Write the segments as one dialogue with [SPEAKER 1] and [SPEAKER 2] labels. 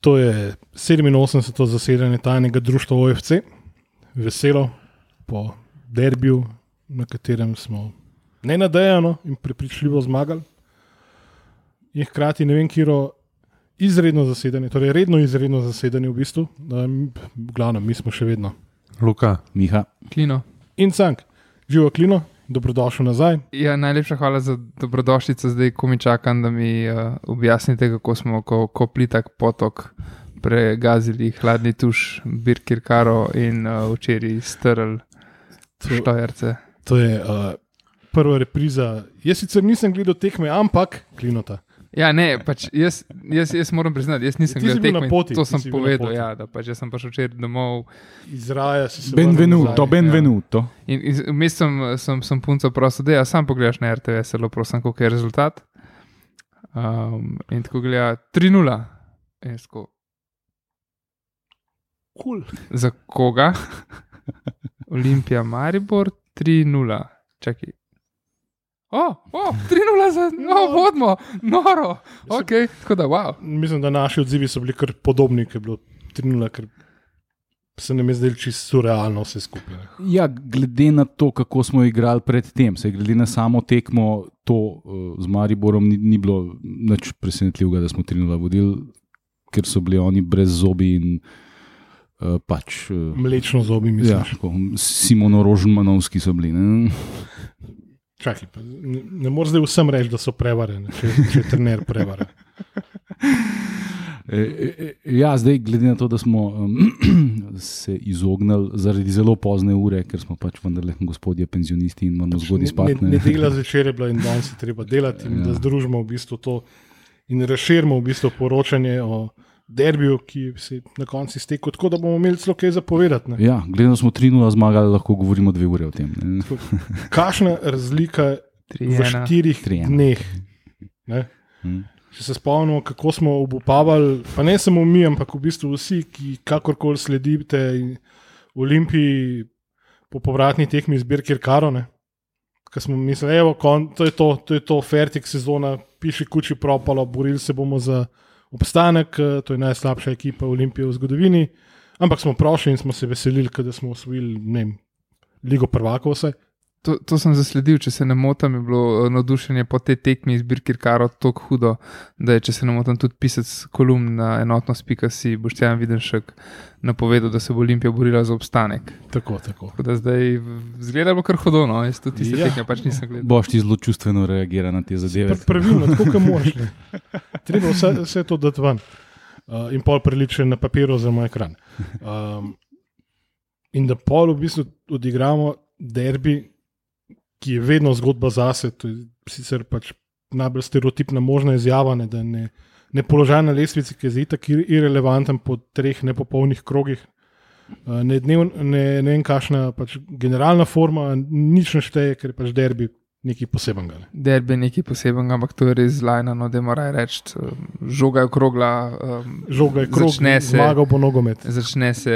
[SPEAKER 1] To je 87. zasedanje tajnega društva OFC, veselo po derbiju, na katerem smo nenadejano in prepričljivo zmagali. In hkrati ne vem, kiro izredno zasedanje, torej redno izredno zasedanje v bistvu, v glavnem, mi smo še vedno.
[SPEAKER 2] Luka,
[SPEAKER 3] Miha,
[SPEAKER 4] Klino.
[SPEAKER 1] In cank, živo klino, dobrodošel nazaj.
[SPEAKER 4] Ja, najlepša hvala za dobrodošlico, zdaj ko mi čakam, da mi uh, objasnite, kako smo ko, ko plitak potok pregazili hladni tuš, Birkir Karo in uh, včeraj strl štojerce.
[SPEAKER 1] To je uh, prva repriza. Jaz sicer nisem gledal tekme, ampak klinota.
[SPEAKER 4] Ja, ne, pač jaz, jaz, jaz moram priznati, jaz nisem
[SPEAKER 1] si
[SPEAKER 4] gledal tekme.
[SPEAKER 1] poti,
[SPEAKER 4] To sem povedal, ja, da pač jaz sem prišel včeraj domov.
[SPEAKER 1] Izraja si se.
[SPEAKER 3] benvenuto, benvenuto.
[SPEAKER 4] In in vmes sem, sem, sem punco prosil, da ja, sam pogledaš na RTV, zelo prosim, koliko je rezultat. Um, in tako gleda 3-0. In jaz tako,
[SPEAKER 1] Cool.
[SPEAKER 4] Za koga? Olimpija, Maribor, 3-0. Čakaj. O, oh, 3-0 za, no, vodimo, noro. Ok, tako da, wow.
[SPEAKER 1] Mislim, da naši odzivi so bili kar podobni, kot je bilo 3-0, ker se nam je zdelo čisto surrealno vse skupaj.
[SPEAKER 3] Ja, glede na to, kako smo igrali predtem, se glede na samo tekmo, to uh, z Mariborom ni, ni bilo nič presenetljivega, da smo 3-0 vodili, ker so bili oni brez zobi in uh, pač. Uh,
[SPEAKER 1] Mlečno zobi, mislim.
[SPEAKER 3] Ja, tako, Simono-Rožmanovski so bili. Ne?
[SPEAKER 1] Čakaj, pa, ne, ne moreš zdaj vsem reči, da so prevarjeni, če, če je trener prevaren.
[SPEAKER 3] E, e, e, Ja, zdaj, glede na to, da smo um, se izognili zaradi zelo pozne ure, ker smo pač vendarle gospodje penzionisti in moramo zgodaj spati.
[SPEAKER 1] Ne, ne dela zvečer je bilo in danes je treba delati, in
[SPEAKER 3] ja.
[SPEAKER 1] da združimo v bistvu to in razširimo v bistvu poročanje o derbiju, ki se je na koncu iztekel, tako da bomo imeli celo kaj zapovedati. ne.
[SPEAKER 3] Ja, to, da smo 3-0 zmagali, lahko govorimo dve ure o tem. Ne?
[SPEAKER 1] Kakšna razlika v
[SPEAKER 4] 3-1.
[SPEAKER 1] štirih
[SPEAKER 3] Tri ena.
[SPEAKER 1] dneh? Ne?
[SPEAKER 3] Hm.
[SPEAKER 1] Če se spomnimo, kako smo obupavali, pa ne samo mi, ampak v bistvu vsi, ki kakorkoli sledite in Olimpiji po povratni tekmi zbirke Karone. Ker smo mislili, evo, kon, to je to, to je to, fertik sezona, piši kuči propalo, borili se bomo za obstanek, eh, to je najslabša ekipa Olimpije v zgodovini. Ampak smo prošli in smo se veselili, da smo osvojili, Ligo prvakov vse.
[SPEAKER 4] To, to sem zasledil, če se ne motim, je bilo eh, navdušenje po tej tekmi iz Birkir Karo tako hudo, da je, če se ne motim, tudi pisec kolumn na enotnost.si Boštjan Videnšek napovedal, da se bo Olimpija borila za obstanek.
[SPEAKER 1] Tako, tako.
[SPEAKER 4] Tako da zdaj zgleda bo kar hudo, no, jaz tudi tiste
[SPEAKER 1] Ja.
[SPEAKER 4] tekme pač nisem gledal.
[SPEAKER 3] Boš ti zelo čustveno reagira na te zadeve.
[SPEAKER 1] Pr- Pravilno, tako kot moraš. Treba vse, vse to dati ven. Uh, in pol priliče na papir oziroma ekran. Um, in da pol v bistvu odigramo derbi, ki je vedno zgodba zase. To je sicer pač najbolj stereotipna možna izjava, ne, da ne, ne položaj na lestvici, ki je zdaj tako ir- irrelevanten po treh nepopolnih krogih. Uh, ne, dnev, ne, ne vem, kakšna pač generalna forma, nič ne šteje, ker je pač derbi nekaj posebenega. Ne.
[SPEAKER 4] Derbi je nekaj posebenega, ampak to je res zlajno, no, da mora reči, um, žoga je okrogla, um,
[SPEAKER 1] Žoga je krog,
[SPEAKER 4] Začne se-
[SPEAKER 1] zmagal bo nogomet.
[SPEAKER 4] začne se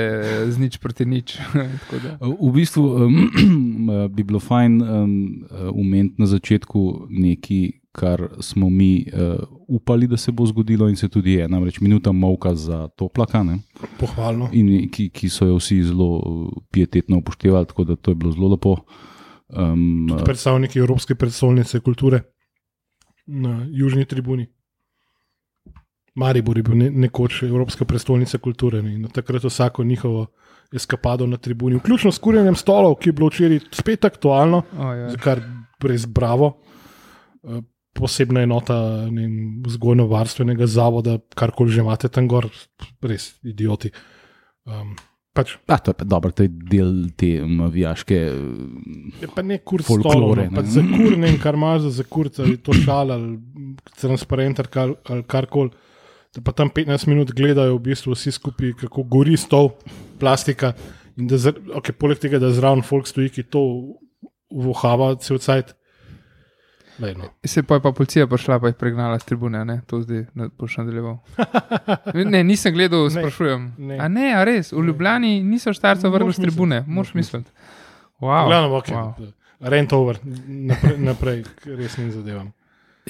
[SPEAKER 4] z nič proti nič. Tako da-
[SPEAKER 3] V bistvu um, bi bilo fajn um, umeti na začetku nekaj, kar smo mi uh, upali, da se bo zgodilo, in se tudi je. Namreč minuta molka za to plakane,
[SPEAKER 1] Pohvalno.
[SPEAKER 3] in ki, ki so jo vsi zelo uh, pietetno upoštevali, tako da to je bilo zelo lepo. Um,
[SPEAKER 1] Predstavniki Evropske predstavnice kulture na južni tribuni. Maribor je bil ne, nekoč Evropska prestolnica kulture ne, in takrat vsako njihovo eskapado na tribuni, vključno s kurjenjem stolov, ki je bilo včeraj spet aktualno,
[SPEAKER 4] O, ja.
[SPEAKER 1] za kar res bravo. Eh, Posebna enota vzgojno-varstvenega zavoda, karkoli že imate tam gor, res idioti. Um, pač
[SPEAKER 3] A, to je pa dobro, to je del te navijaške.
[SPEAKER 1] Je pa ne kur
[SPEAKER 3] Folklore,
[SPEAKER 1] folklore.
[SPEAKER 3] ne.
[SPEAKER 1] No. Za kur ne kar imaš za kurca, ali to šal ali transparent ali, kar, ali karkoli. Da pa tam 15 minut gledajo v bistvu vsi skupaj, kako gori stol, plastika. In da, zr- okay, poleg tega, da zraven folk stoji, ki to vohava cel cajt. No.
[SPEAKER 4] Se pa je pa policija prišla, pa jih pregnala z tribune, ne? to zdaj ne boš nadaljeval. Ne, nisem gledal,
[SPEAKER 1] Ne,
[SPEAKER 4] sprašujem.
[SPEAKER 1] ne.
[SPEAKER 4] A ne, a res, v Ljubljani niso štarca vrgli z tribune, moraš
[SPEAKER 1] moraš
[SPEAKER 4] misliti. Wow,
[SPEAKER 1] Glavno, okay.
[SPEAKER 4] wow.
[SPEAKER 1] Rent over, naprej, naprej k resnim zadevam.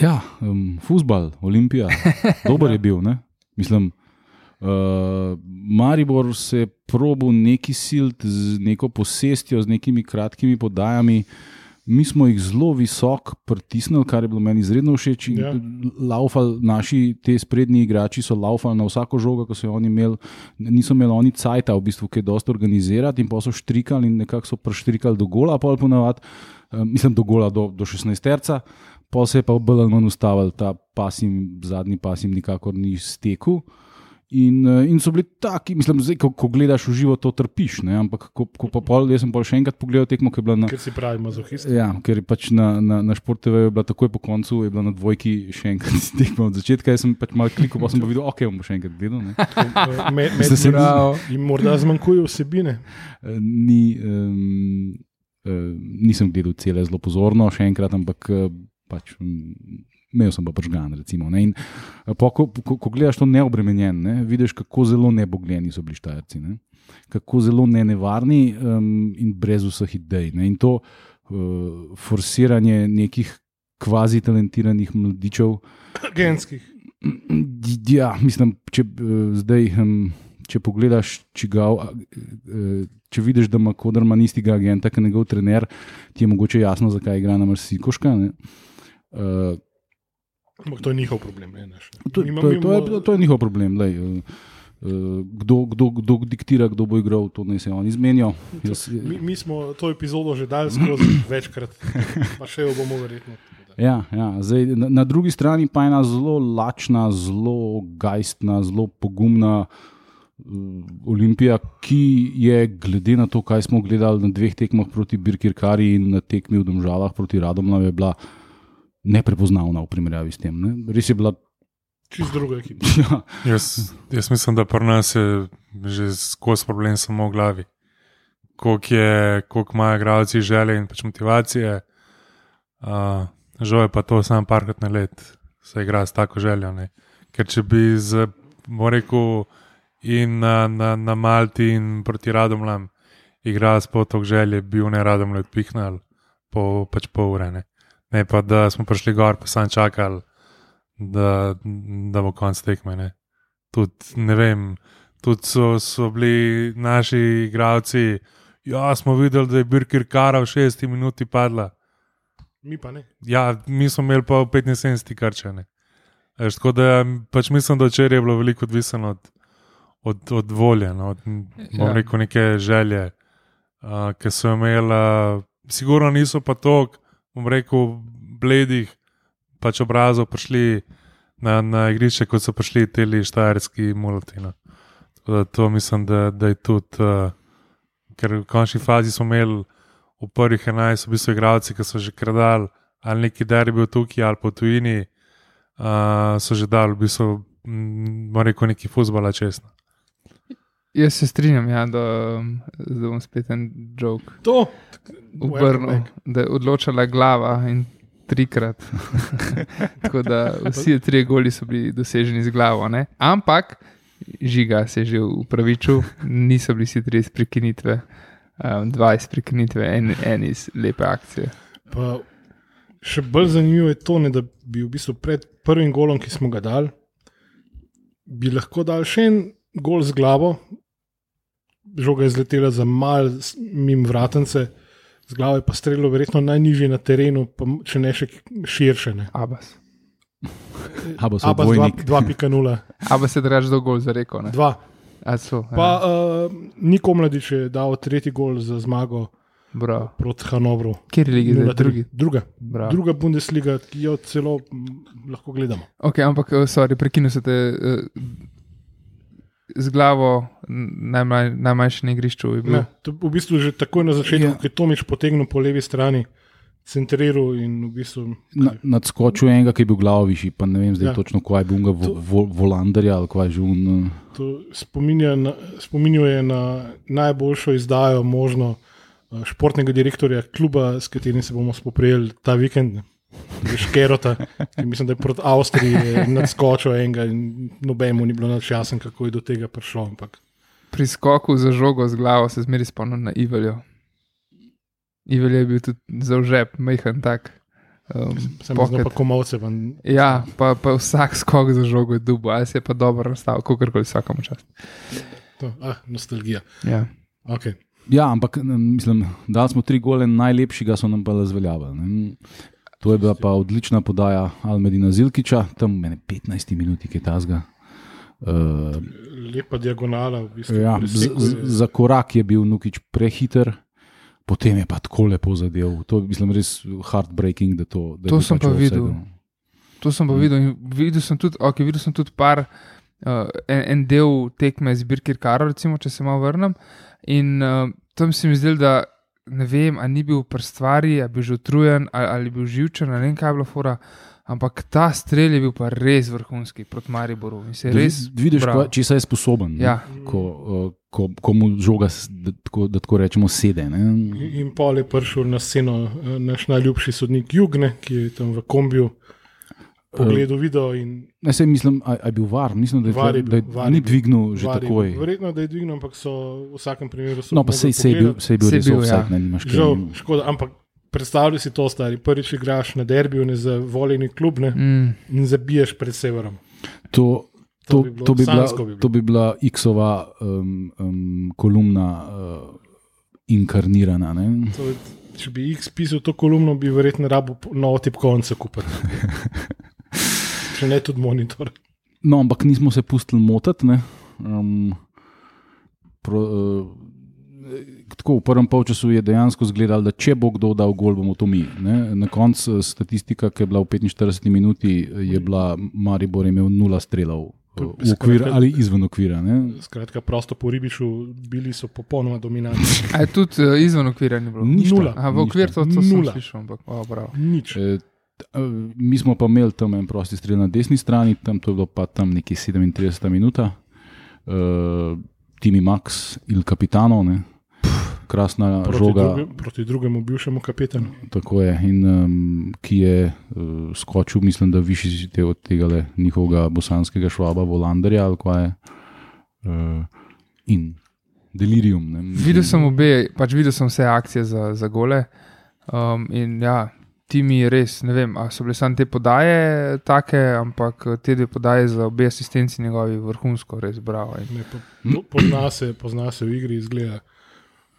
[SPEAKER 3] Ja, um, futbal, olimpija, dober je bil. Ne? Mislim, Uh, Maribor se je probil neki silt z neko posestjo, z nekimi kratkimi podajami. Mi smo jih zelo visoko pritisnili, kar je bilo meni izredno všeč.
[SPEAKER 1] Ja.
[SPEAKER 3] Laufal, naši te sprednji igrači so laufali na vsako žogo, ko so jo oni imeli, niso imeli oni cajta, v bistvu, ki je dosta organizirati in pa so štrikali in nekako so prištrikali do gola, pol ponavadi, um, mislim, do gola, do, do 16 terca, pa se je pa bolj ali manj ustavil ta pas jim, zadnji pas jim nikakor ni stekel. In, eh, in so bili taki, mislim, zdaj, ko, ko gledaš v živo, to trpiš. Ne? Ampak, ko, ko pa pol, jaz sem pa še enkrat pogledal tekmo, ki je bila na.
[SPEAKER 1] Ker si pravi mazohist.
[SPEAKER 3] Ja, ker je pač na, na, na športeve bila takoj po koncu, je bila na dvojki še enkrat tekmo od začetka. Jaz sem pač malo klikal, pa sem pa videl, ok, bom še enkrat gledal. ne.
[SPEAKER 1] Me, med,
[SPEAKER 3] Zdaj se
[SPEAKER 4] Prav.
[SPEAKER 1] jim morda zmanjkuje vsebine.
[SPEAKER 3] Eh, Ni, um, uh, nisem gledal cele zelo pozorno, še enkrat, ampak eh, pač. mm, Imel sem pa pržgan, recimo. Ne? In, eh, po, ko, ko, ko gledaš to neobremenjen, ne? vidiš, kako zelo nebogljeni so bili štajerci, ne? kako zelo nenevarni um, in brez vseh idej. Ne? In to uh, forsiranje nekih kvazi talentiranih mladičev,
[SPEAKER 1] Genskih.
[SPEAKER 3] Ja, mislim, če uh, zdaj. Um, Če pogledaš, čigav, če vidiš, da ima Koderman istega agenta, kot njegov trener, ti je mogoče jasno, zakaj igra na Mrsikoška. Uh,
[SPEAKER 1] Ampak to je njihov problem. Ne, naš, ne.
[SPEAKER 3] to,
[SPEAKER 1] Mi
[SPEAKER 3] to, je- to, je, to je njihov problem. Lej, uh, uh, kdo, kdo, kdo diktira, kdo bo igral, to naj se oni zmenijo. Jaz,
[SPEAKER 1] Mi, mi smo to epizodo že dali skozi večkrat, pa še jo bomo verjetno.
[SPEAKER 3] Ja, ja. Zdaj, na, na drugi strani pa ena zelo lačna, zelo gajstna, zelo pogumna uh, Olimpija, ki je, glede na to, kaj smo gledali na dveh tekmah proti Birkirkari in na tekmi v Domžalah proti Radomlju, je bila neprepoznavna v primerjavi s tem. Ne? Res je bila.
[SPEAKER 1] Čist druga ekipa.
[SPEAKER 3] Ja,
[SPEAKER 2] Jaz, jaz mislim, da pri nas je že skozi problem samo v glavi. Koliko je- koliko imajo igralci želje in pač motivacije. Uh, žal je pa to samo parkrat na let, se igra s tako željo. Ne. Ker če bi z, rekel, in na, na, na Malti in proti Radomljam igrali s potok želje, bi v ne Radomlju odpihnili po pač pol ure. Ne. Ne pa da smo prišli gor, pa sam čakali da, da bo konc tekme. Ne. Tudi, ne vem, tudi so, so bili naši igravci. Ja, smo videli, da je Birkir Kara v 6 minuti padla.
[SPEAKER 1] Mi pa ne.
[SPEAKER 2] Ja, mi smo imeli pa v 75 karčane. Veš, tako da pač mislim, da včeraj je bilo veliko odvisno od, od, od volje, no, od bom
[SPEAKER 4] Ja.
[SPEAKER 2] rekel, neke želje, uh, ki so imeli. Sigurno niso pa tako, bom rekel, bledih pač obrazov prišli na, na igrišče, kot so prišli ti štajerski multi. No. Tako da to mislim, da, da je tudi, uh, ker v končni fazi smo imeli v prvih 11 v bistvu igralci, ki so že kradali ali neki derbi v tukaj ali po tujini, uh, so že dali v bistvu, bom rekel, neki fusbala čestno.
[SPEAKER 4] Jaz se strinjam, ja, da, da bom spet en jok
[SPEAKER 1] To,
[SPEAKER 4] obrnil, da je odločala glava in trikrat. Tako da vsi tri goli so bili doseženi z glavo. Ne? Ampak žiga se je že upravičil, niso bili vsi tri iz prekinitve, um, dva iz prekinitve, en, en iz lepe akcije.
[SPEAKER 1] Pa še bolj zanimivo je to, ne, da bi v bistvu pred prvim golom, ki smo ga dali, bi lahko dal še en gol z glavo, žoga je zletela za mal mimo vratence, z glavo je pa strelo verjetno najnižje na terenu, pa če ne še širše. Ne.
[SPEAKER 4] Abas.
[SPEAKER 1] Abas
[SPEAKER 3] dvojnik.
[SPEAKER 1] 2.0,
[SPEAKER 4] Abas je drugač do gol za reko. ne?
[SPEAKER 1] 2.
[SPEAKER 4] A so,
[SPEAKER 1] Pa uh, Niko Mladič je dal tretji gol za zmago
[SPEAKER 4] bravo.
[SPEAKER 1] proti Hanovru.
[SPEAKER 4] Kjer je ligi zdaj
[SPEAKER 1] 0:3.
[SPEAKER 4] drugi?
[SPEAKER 1] Druga.
[SPEAKER 4] Bravo.
[SPEAKER 1] Druga Bundesliga, ki jo celo lahko gledamo.
[SPEAKER 4] Ok, ampak, eh, sorry, prekinil se te uh, z glavo, najmanj, najmanjši na igrišču.
[SPEAKER 1] to v bistvu že takoj na začetku,
[SPEAKER 3] Ja.
[SPEAKER 1] ja. ki je Tomič potegnil po levi strani, centriral in v bistvu.
[SPEAKER 3] Na, nadskočil enega, ki je bil glavo višji, pa ne vem zdaj ja.
[SPEAKER 1] Ja.
[SPEAKER 3] točno, kaj je bil, vo,
[SPEAKER 1] To-
[SPEAKER 3] vo, volandarja ali kaj že un.
[SPEAKER 1] To spominja na, spominjuje na najboljšo izdajo možno eh, športnega direktorja kluba, s katerim se bomo spoprijeli ta vikend. ne. Škerota, ki mislim, da je proti Avstriji nadskočil enega in nobemu ni bilo nič jasno, kako je do tega prišlo. Ampak.
[SPEAKER 4] Pri skoku za žogo z glavo se zmeri spomnim na Iveljo. Ivelj je bil tudi zaužep, majhen tak. Um,
[SPEAKER 1] Sem pa komovce. Van...
[SPEAKER 4] Ja, pa, pa vsak skok za žogo je dubo, ali se je pa dobro nastavil, kako koli vsakemu čast.
[SPEAKER 1] To, ah, nostalgija.
[SPEAKER 4] Ja.
[SPEAKER 1] Okay.
[SPEAKER 3] Ja, ampak mislim, da smo tri gole najlepšega, so nam pa razveljavili. To je bila pa odlična podaja Almedina Zilkiča, tam mene 15 minut je tazga. Uh,
[SPEAKER 1] Lepa diagonala, v bistvu.
[SPEAKER 3] ja, z, z, za korak je bil Nukič prehiter, potem je pa tako lepo zadev. To je mislim, res heartbreaking. Da to da
[SPEAKER 4] To sem
[SPEAKER 3] pač
[SPEAKER 4] pa videl.
[SPEAKER 3] no.
[SPEAKER 4] To sem pa videl. in Videl sem tudi, okay, videl sem tudi par, uh, en, en del tekme z Birkir Karo, recimo, če se malo vrnem. In uh, tam se mi zdelo, da ne vem, ali ni bil pri stvari, ali bil že utrujen, ali, ali bil živčen, ali ne vem, kaj je bilo fora. Ampak ta strel je bil pa res vrhunski proti Mariboru. Res.
[SPEAKER 3] vid- Vidiš,
[SPEAKER 4] bravo.
[SPEAKER 3] če se je sposoben. ne,
[SPEAKER 4] Ja.
[SPEAKER 3] Ko, uh, ko, ko mu žoga, da, tako, da tako rečemo, sede. Ne.
[SPEAKER 1] In pol je prišel na sceno eh, naš najljubši sodnik Jugne, ki je tam v kombiju pogledal video in
[SPEAKER 3] Ne, sej mislim, a, a je bil var, mislim, da je,
[SPEAKER 1] Var je
[SPEAKER 3] da je,
[SPEAKER 1] bil, var
[SPEAKER 3] ni
[SPEAKER 1] bil.
[SPEAKER 3] dvignil že
[SPEAKER 1] var
[SPEAKER 3] takoj.
[SPEAKER 1] bil. Verjetno, da je dvignil, ampak so v vsakem primeru. so
[SPEAKER 3] No, pa sej, sej, je bil, sej je bil
[SPEAKER 4] Sej
[SPEAKER 3] res
[SPEAKER 4] bil,
[SPEAKER 3] offside,
[SPEAKER 4] ja.
[SPEAKER 3] ne, nimaš kaj.
[SPEAKER 1] Žal, škoda, ampak predstavljaj si to, stari. Prvič igraš na derbiju, ne za voljeni klub, ne,
[SPEAKER 4] Mm,
[SPEAKER 1] in zabiješ pred severom.
[SPEAKER 3] To,
[SPEAKER 1] To
[SPEAKER 3] to,
[SPEAKER 1] bi bilo-
[SPEAKER 3] to, bi bila,
[SPEAKER 1] bi bilo.
[SPEAKER 3] to bi bila X-ova um, um, kolumna uh, inkarnirana. Ne?
[SPEAKER 1] To, je- če bi X pisal to kolumno, bi verjetno rabo novo tipkovnico kupiti. če ne tudi monitor.
[SPEAKER 3] No, ampak nismo se pustili motiti. ne. Um, pro, uh, tako, v prvem polčasu je dejansko izgledalo, da če bo kdo dal gol, bomo to mi. Ne. Na koncu eh, statistika, ki je bila v 45 minuti, je bila Maribor je imel nula strelov.
[SPEAKER 1] To-
[SPEAKER 3] V okvir ali izven okvira. Ne?
[SPEAKER 1] Skratka, prosto po ribišu bili so popolnoma dominantni.
[SPEAKER 4] A je tudi izven okvira ni bilo?
[SPEAKER 3] Ništa,
[SPEAKER 1] Nula.
[SPEAKER 4] Aha, v okvir to, to sem
[SPEAKER 1] Nula.
[SPEAKER 4] slišal, ampak oh, bravo.
[SPEAKER 1] Nič.
[SPEAKER 3] E, Mi smo pa imeli tam en prosti strel na desni strani, tam to je bilo pa tam nekje 37 minuta. Uh, Timi Max, il Capitano, ne. krasna
[SPEAKER 1] Proti,
[SPEAKER 3] žoga,
[SPEAKER 1] druge, proti drugemu bivšemu kapetanu.
[SPEAKER 3] tako je, in um, ki je uh, skočil, mislim, da višji te od tega le, njihovega bosanskega švaba, Volanderja ali kaj je. Uh, in delirium. Ne.
[SPEAKER 4] Videl sem obe, pač videl sem vse akcije za, za gole. Um, in ja, ti mi je res, ne vem, ali so bile samo te podaje take, ampak te dve podaje za obe asistenci njegovi vrhunsko, res bravo. In,
[SPEAKER 1] Ne, po, po, pozna, se, pozna se v igri, izgleda.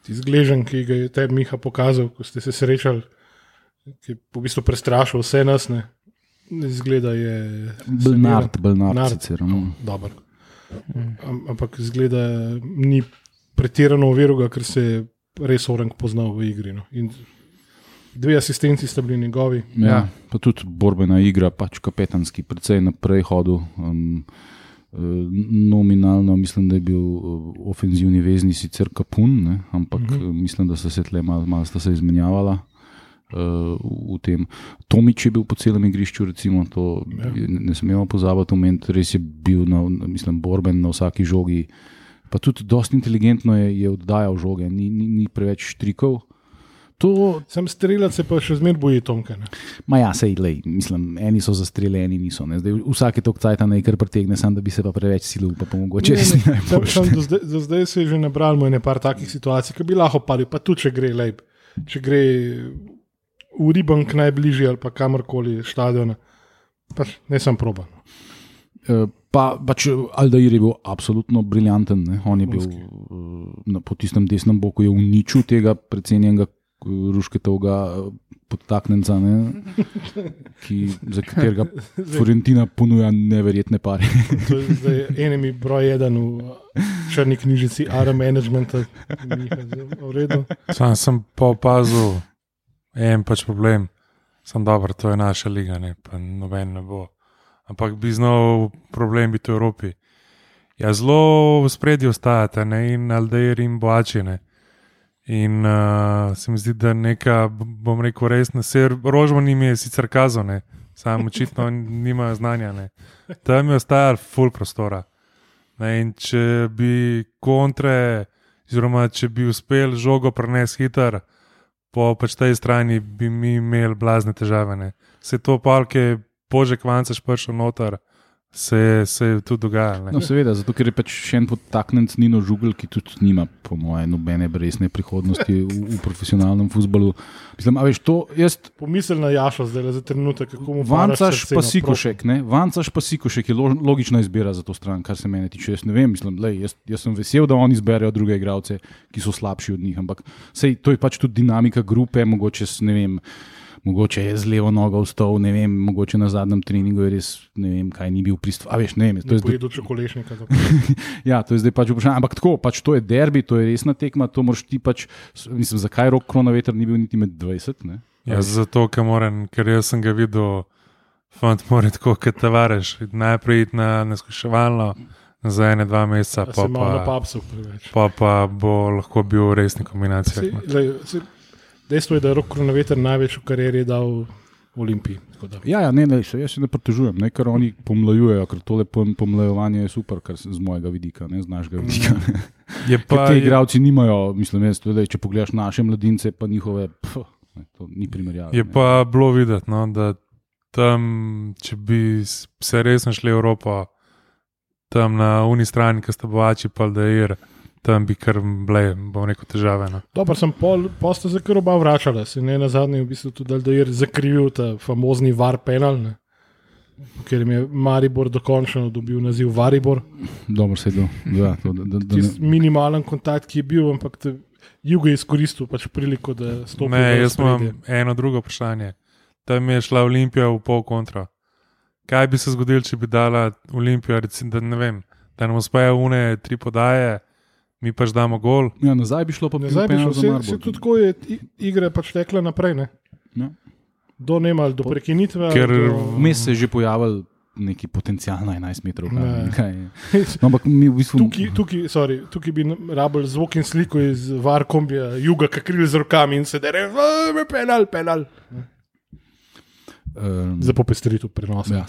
[SPEAKER 1] Izgležen, ki ga je tebi Miha pokazal, ko ste se srečali, ki je v bistvu prestrašil vse nas. Ne. Izgleda je.
[SPEAKER 3] Bernard, Bernard
[SPEAKER 1] Nard.
[SPEAKER 3] sicer. No.
[SPEAKER 1] Dober. Am, ampak izgleda, ni pretirano uveruga, ker se je res orang poznal v igri. No. In dve asistenci sta bili njegovi.
[SPEAKER 3] Ja,
[SPEAKER 4] Ja.
[SPEAKER 3] pa tudi borbena igra, pač kapetanski, precej naprej hodil. Um, eh, nominalno mislim, da je bil eh, ofenzivni vezni sicer kapun, ne, ampak uh
[SPEAKER 1] Mhm.
[SPEAKER 3] -huh. mislim, da so se tle malo mal izmenjavala. Uh, v tem. Tomič je bil po celem igrišču, recimo, to
[SPEAKER 1] Ja.
[SPEAKER 3] ne, smemo pozabiti, omeniti, res je bil na, na- mislim, borben na vsaki žogi. Pa tudi dosti inteligentno je, je oddajal žoge, ni, ni, ni preveč štrikov. To,
[SPEAKER 1] Sem streljal, se pa še zmeraj boji Tomka. Ne.
[SPEAKER 3] Ma ja, sej, lej, mislim, eni so zastreli, eni niso. Ne. Zdaj, vsak je to kcaj tam nekaj pretegne, sam da bi se pa preveč silil, pa, pa mogoče
[SPEAKER 1] Ne,
[SPEAKER 3] res
[SPEAKER 1] ne,
[SPEAKER 3] ni
[SPEAKER 1] Sam,
[SPEAKER 3] najboljši.
[SPEAKER 1] sam do, zdaj, do zdaj se je že nabral mu nekaj takih situacij, ki bi lahko padli, pa tudi če gre lep, če gre v Ribank najbližje ali pa kamorkoli stadiona. Pač ne sem proban.
[SPEAKER 3] Eh, Pa, pač Aldair je bil absolutno briljanten. Ne. On je bil eh, na, po tistem desnem boku, uničil tega precenjenega rušketovega podtaknjenca, ne, ki, za katerega Florentina ponuja neverjetne pare.
[SPEAKER 1] To je zdaj enemi broj eden v črni knjižici ARA Management. V redu.
[SPEAKER 2] Sam sem pa opazil en pač problem. Sem dober, to je naša liga, ne, pa noben ne bo. Ampak bi znal problem biti v Evropi. Ja, zelo v spredju ostajate, ne, in Aldeir in Boačine. In uh, se mi zdi, da neka, bom rekel, res na ser, rožman jim je sicer kazal, ne, sam očitno nimajo znanja, ne. Tam je ostajal full prostora. Ne, in če bi kontre, oziroma če bi uspel žogo prenesti hiter, po pač tej strani bi mi imeli blazne težave. Ne. Se to palke, bože, kvancaš prišel noter, se je, se je tudi dogajalo.
[SPEAKER 3] No, seveda, zato ker je pač še en podtaknjen Nino Žugel, ki tudi nima, po mojem, nobene resne prihodnosti v, v profesionalnem futbalu. Mislim, a veš, to jaz.
[SPEAKER 1] Pomisel na Jaša, zdaj za trenutek, kako mu
[SPEAKER 3] Vancaš pa Sikošek, ne? Vancaš pa Sikošek je lo- logična izbira za to stran, kar se mene tiče. Jaz ne vem, mislim, lej, jaz, jaz sem vesel, da oni izberejo druge igralce, ki so slabši od njih, ampak sej, to je pač tudi dinamika grupe, mogoče ne vem. Mogoče je z levo nogo vstal, ne vem, mogoče na zadnjem treningu je res, ne vem, kaj ni bil pristopen. A veš, ne vem, to je zdaj
[SPEAKER 1] čokolešnika.
[SPEAKER 3] Ja, to je zdaj pač vprašanje. Ampak tako, pač to je derbi, to je resna tekma, to moraš ti pač. Mislim, zakaj rok kronometer ni bil niti med 20? Ne?
[SPEAKER 2] Ja, zato, ker, moram, ker jaz sem ga videl, fant mora tako, kot tavariš. Najprej iti na neskuševalno za ene, dva meseca,
[SPEAKER 1] Pa
[SPEAKER 2] pa pa, pa, pa bo lahko bil resni kombinacija.
[SPEAKER 1] Saj, glej, saj, Dejstvo je, da je rok kronometer največ v karieri dal Olimpiji.
[SPEAKER 3] Ja, ja, ne, ne, se, jaz se ne pritožujem, ne, ker oni pomlajujejo, ker tole pom- pomlajevanje je super, kar z mojega vidika, ne z našega vidika. Ne.
[SPEAKER 2] Je
[SPEAKER 3] Ker
[SPEAKER 2] pa,
[SPEAKER 3] ti
[SPEAKER 2] je,
[SPEAKER 3] igravci nimajo, mislim, jaz, tudi, če pogledaš naše mladince, pa njihove, pf, ne, to ni primerjava.
[SPEAKER 2] je
[SPEAKER 3] ne.
[SPEAKER 2] pa bilo videti, no, da tam, če bi se resno šli v Evropo, tam na uni strani, ki sta bovači, pa da je. Tam bi kar bile, bom rekel, težave. No.
[SPEAKER 1] Dobro, sem pol, posta za kar oba vračala, se ne na zadnji v bistvu tudi, da je zakrivil ta famozni var penal, ne? ker jim je Maribor dokončno dobil naziv Varibor.
[SPEAKER 3] Dobro se je do. Ja, to, da, da, da,
[SPEAKER 1] minimalen kontakt, ki je bil, ampak te- Jugo je izkoristil pač priliko, da stopi
[SPEAKER 2] Ne, jaz imam eno drugo vprašanje. Tam je šla Olimpija v pol kontra. Kaj bi se zgodilo, če bi dala Olimpija, recimo, da ne vem, da nam uspejo une tri podaje, mi pač damo gol.
[SPEAKER 3] ja, nazaj bi šlo pa
[SPEAKER 1] Ne, Zdaj bi šlo,
[SPEAKER 3] za
[SPEAKER 1] se, se tudi tako je igra pač tekla naprej, ne?
[SPEAKER 3] Ja.
[SPEAKER 1] do nema, do prekinitve.
[SPEAKER 2] Ker
[SPEAKER 1] do...
[SPEAKER 3] Vmes se je že pojavil neki potencial na 11 metrov.
[SPEAKER 1] Ne.
[SPEAKER 3] kaj-. No, ampak mi v bistvu.
[SPEAKER 1] Tukaj, tukaj, sorry, tukaj bi rabili zvok in sliko iz Varkombija, juga, ki krili z rokami in se dere, penal, penal.
[SPEAKER 3] Um,
[SPEAKER 1] Za popestritev prenosa.
[SPEAKER 3] ja.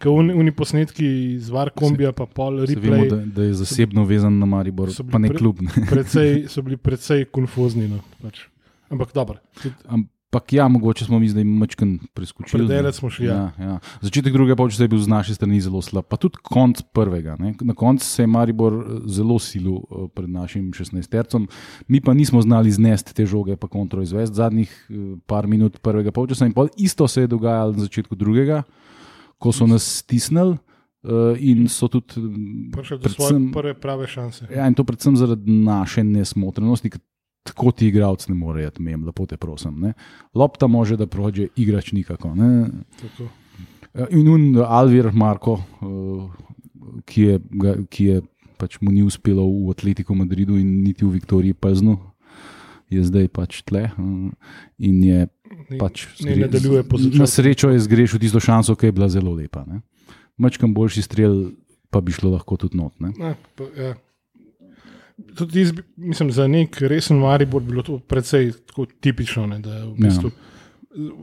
[SPEAKER 1] Ker uni, uni posnetki iz Varkombija, pa pol
[SPEAKER 3] Se vemo,
[SPEAKER 1] replay,
[SPEAKER 3] da, da je zasebno vezan na Maribor,
[SPEAKER 1] so
[SPEAKER 3] pa ne
[SPEAKER 1] pre-
[SPEAKER 3] klub. Ne.
[SPEAKER 1] precej, so bili precej konfuzni. No, pač. Ampak dobro,
[SPEAKER 3] Ampak ja, mogoče smo mi zdaj mačken preskočili.
[SPEAKER 1] Predelec smo šli, ja.
[SPEAKER 3] Ja, ja. Začetek drugega polčasa je bil z naše strani zelo slab, pa tudi konc prvega. Ne. Na koncu se je Maribor eh, zelo silil eh, pred našim 16-tercem, mi pa nismo znali znesti te žoge, pa kontro izvesti zadnjih eh, par minut prvega polčasa. In pol isto se je dogajalo na začetku drugega, ko so nas stisnili. In so tudi
[SPEAKER 1] prišel do svoje
[SPEAKER 3] predvsem,
[SPEAKER 1] prve prave šanse.
[SPEAKER 3] ja, in to predvsem zaradi naše nesmotrenosti, ker tako ti igralci ne morejo, mem, lepo te prosim. Ne. Lopta može, da prođe, igrač nikako. Ne.
[SPEAKER 1] Tako.
[SPEAKER 3] In un Alvir Marko, uh, ki je, ki je pač mu ni uspelo v Atletiku Madridu in niti v Viktoriji Plznu, je zdaj pač tle. Uh, in je
[SPEAKER 1] Ni-
[SPEAKER 3] pač
[SPEAKER 1] ne nadaljuje po začetku.
[SPEAKER 3] Na srečo je zgrešil tisto šanso, ki je bila zelo lepa. Ne. Mačkam boljši strel, pa bi šlo lahko tudi not. Ne.
[SPEAKER 1] Ne, pa, ja. Tudi jaz, mislim, za nek resen Maribor bi bilo to precej tipično. Ne, v bistvu, ja.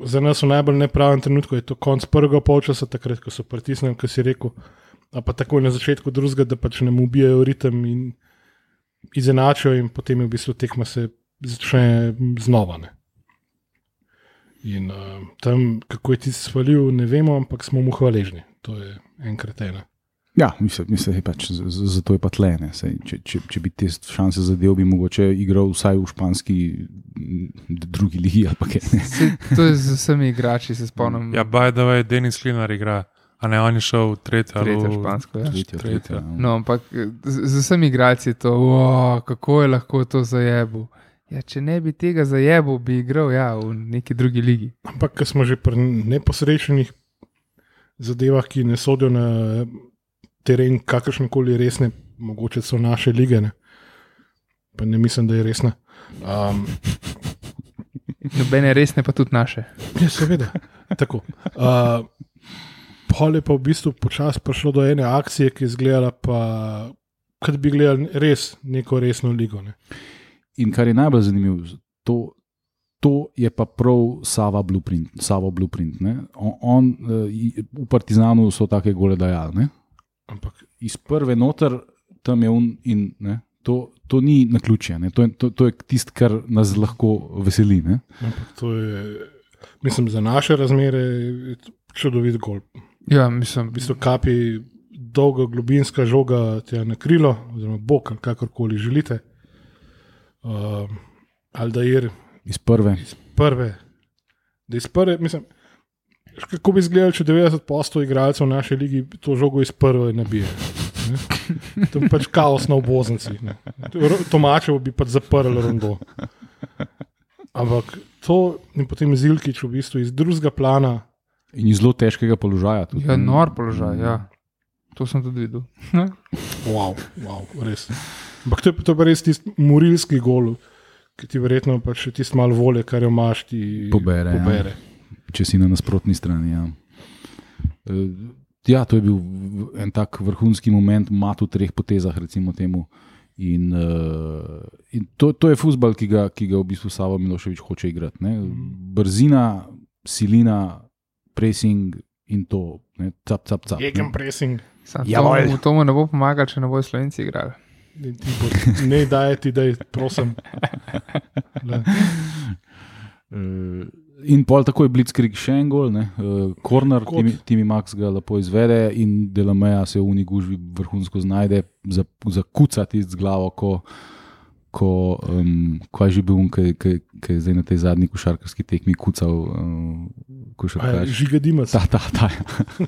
[SPEAKER 1] Za nas v najbolj nepravem trenutku je to konc prvega polčasa, takrat, ko so pritisnili, kot si rekel, a pa takoj na začetku drugega, da pač nam ubijajo ritem in izenačijo, in potem je v bistvu tekma se začne znova. Ne. In uh, tam, kako je ti svalil, ne vemo, ampak smo mu hvaležni. To je enkrat ena.
[SPEAKER 3] Ja, mislim, mislim, pač, z- z- zato je pa tle. Sej, če, če, če bi te šanse zadev, bi mogoče igral vsaj v španski drugi ligi. kaj.
[SPEAKER 4] Se, to je z vsemi igrači, se spomnim.
[SPEAKER 2] Ja, baj da je Denis Klinar igra, a ne on je šel v tretjo ali
[SPEAKER 4] Tretjo
[SPEAKER 2] v-
[SPEAKER 4] špansko, ja.
[SPEAKER 3] Tretja,
[SPEAKER 2] Tretja.
[SPEAKER 3] tretja, ja.
[SPEAKER 4] No, ampak z, z vsemi igralci je to, wow, kako je lahko to zajebu. Ja, če ne bi tega zajebu, bi igral ja, v neki drugi ligi.
[SPEAKER 1] Ampak, smo že pri neposrečenih zadevah, ki ne sodijo na teren, kakršne koli resne, mogoče so naše lige, ne? pa ne mislim, da je resna. Um,
[SPEAKER 4] Nobene resne, pa tudi naše.
[SPEAKER 1] ja, seveda. Tako. Uh, Pol je pa v bistvu počasi prišlo do ene akcije, ki je izgledala, pa, kot bi gledali res neko resno ligo. Ne?
[SPEAKER 3] In kar je najbolj zanimivo, to, to je pa prav Sava Blueprint. Sava Blueprint ne. on, on, eh, v Partizanu so take gole dajali.
[SPEAKER 1] Ampak
[SPEAKER 3] Iz prve noter, tam je un in ne. To, to ni na ključje, to je, to, to je tisto, kar nas lahko veseli. Ne?
[SPEAKER 1] Ampak to je, mislim, za naše razmere čudovit gol.
[SPEAKER 4] Ja, mislim,
[SPEAKER 1] V bistvu kapi dolga, globinska žoga tja na krilo, oziroma bok, kakorkoli želite. Uh, ali da je
[SPEAKER 3] Iz prve.
[SPEAKER 1] iz prve, da iz prve, mislim, kako bi izgledalo, če 90% igralcev v naši ligi to žogo iz prve nabije. ne. To je pač kaos na oboznici. ne. Tomačev bi pač zaprl rondo. Ampak to in potem Zilkič v bistvu iz drugega plana.
[SPEAKER 3] In iz zelo težkega položaja. Tudi.
[SPEAKER 4] Ja, nor položaj, ja. To sem tudi videl.
[SPEAKER 1] Wow, wow, res. Ampak to je, to je pa res tisti morilski gol, ki ti verjetno pač še tisti malo volje, kar jo imaš, ti
[SPEAKER 3] Pobere, ja. Če si na nasprotni strani. Ja. Eh, ja, to je bil en tak vrhunski moment, mat v treh potezah, recimo temu. In, uh, in to, to je futbol, ki ga, ki ga v bistvu Savo Miloševič hoče igrati. Ne? Brzina, silina, pressing in to, ne? cap, cap, cap.
[SPEAKER 1] Jekem
[SPEAKER 3] Ne?
[SPEAKER 1] pressing,
[SPEAKER 4] Sam
[SPEAKER 3] Ja,
[SPEAKER 4] to, to mu ne bo pomagalo, če ne bojo slovenci igrali.
[SPEAKER 1] ne, bo, ne dajeti, da je, prosim. Le.
[SPEAKER 3] Uh, in pol tako je Blitzkrieg še en gol, uh, Korner,
[SPEAKER 1] Kot.
[SPEAKER 3] Timi, Timi Max ga lepo izvede in Delameja se v Unigužbi vrhunsko znajde, za, zakucati z glavo, ko, ko um, kaj že bil, ki je zdaj na tej zadnji košarkarski tekmi kucal um,
[SPEAKER 1] A je
[SPEAKER 3] košarkaš.
[SPEAKER 1] Žiga Dimac.
[SPEAKER 3] Ta, ta, ta.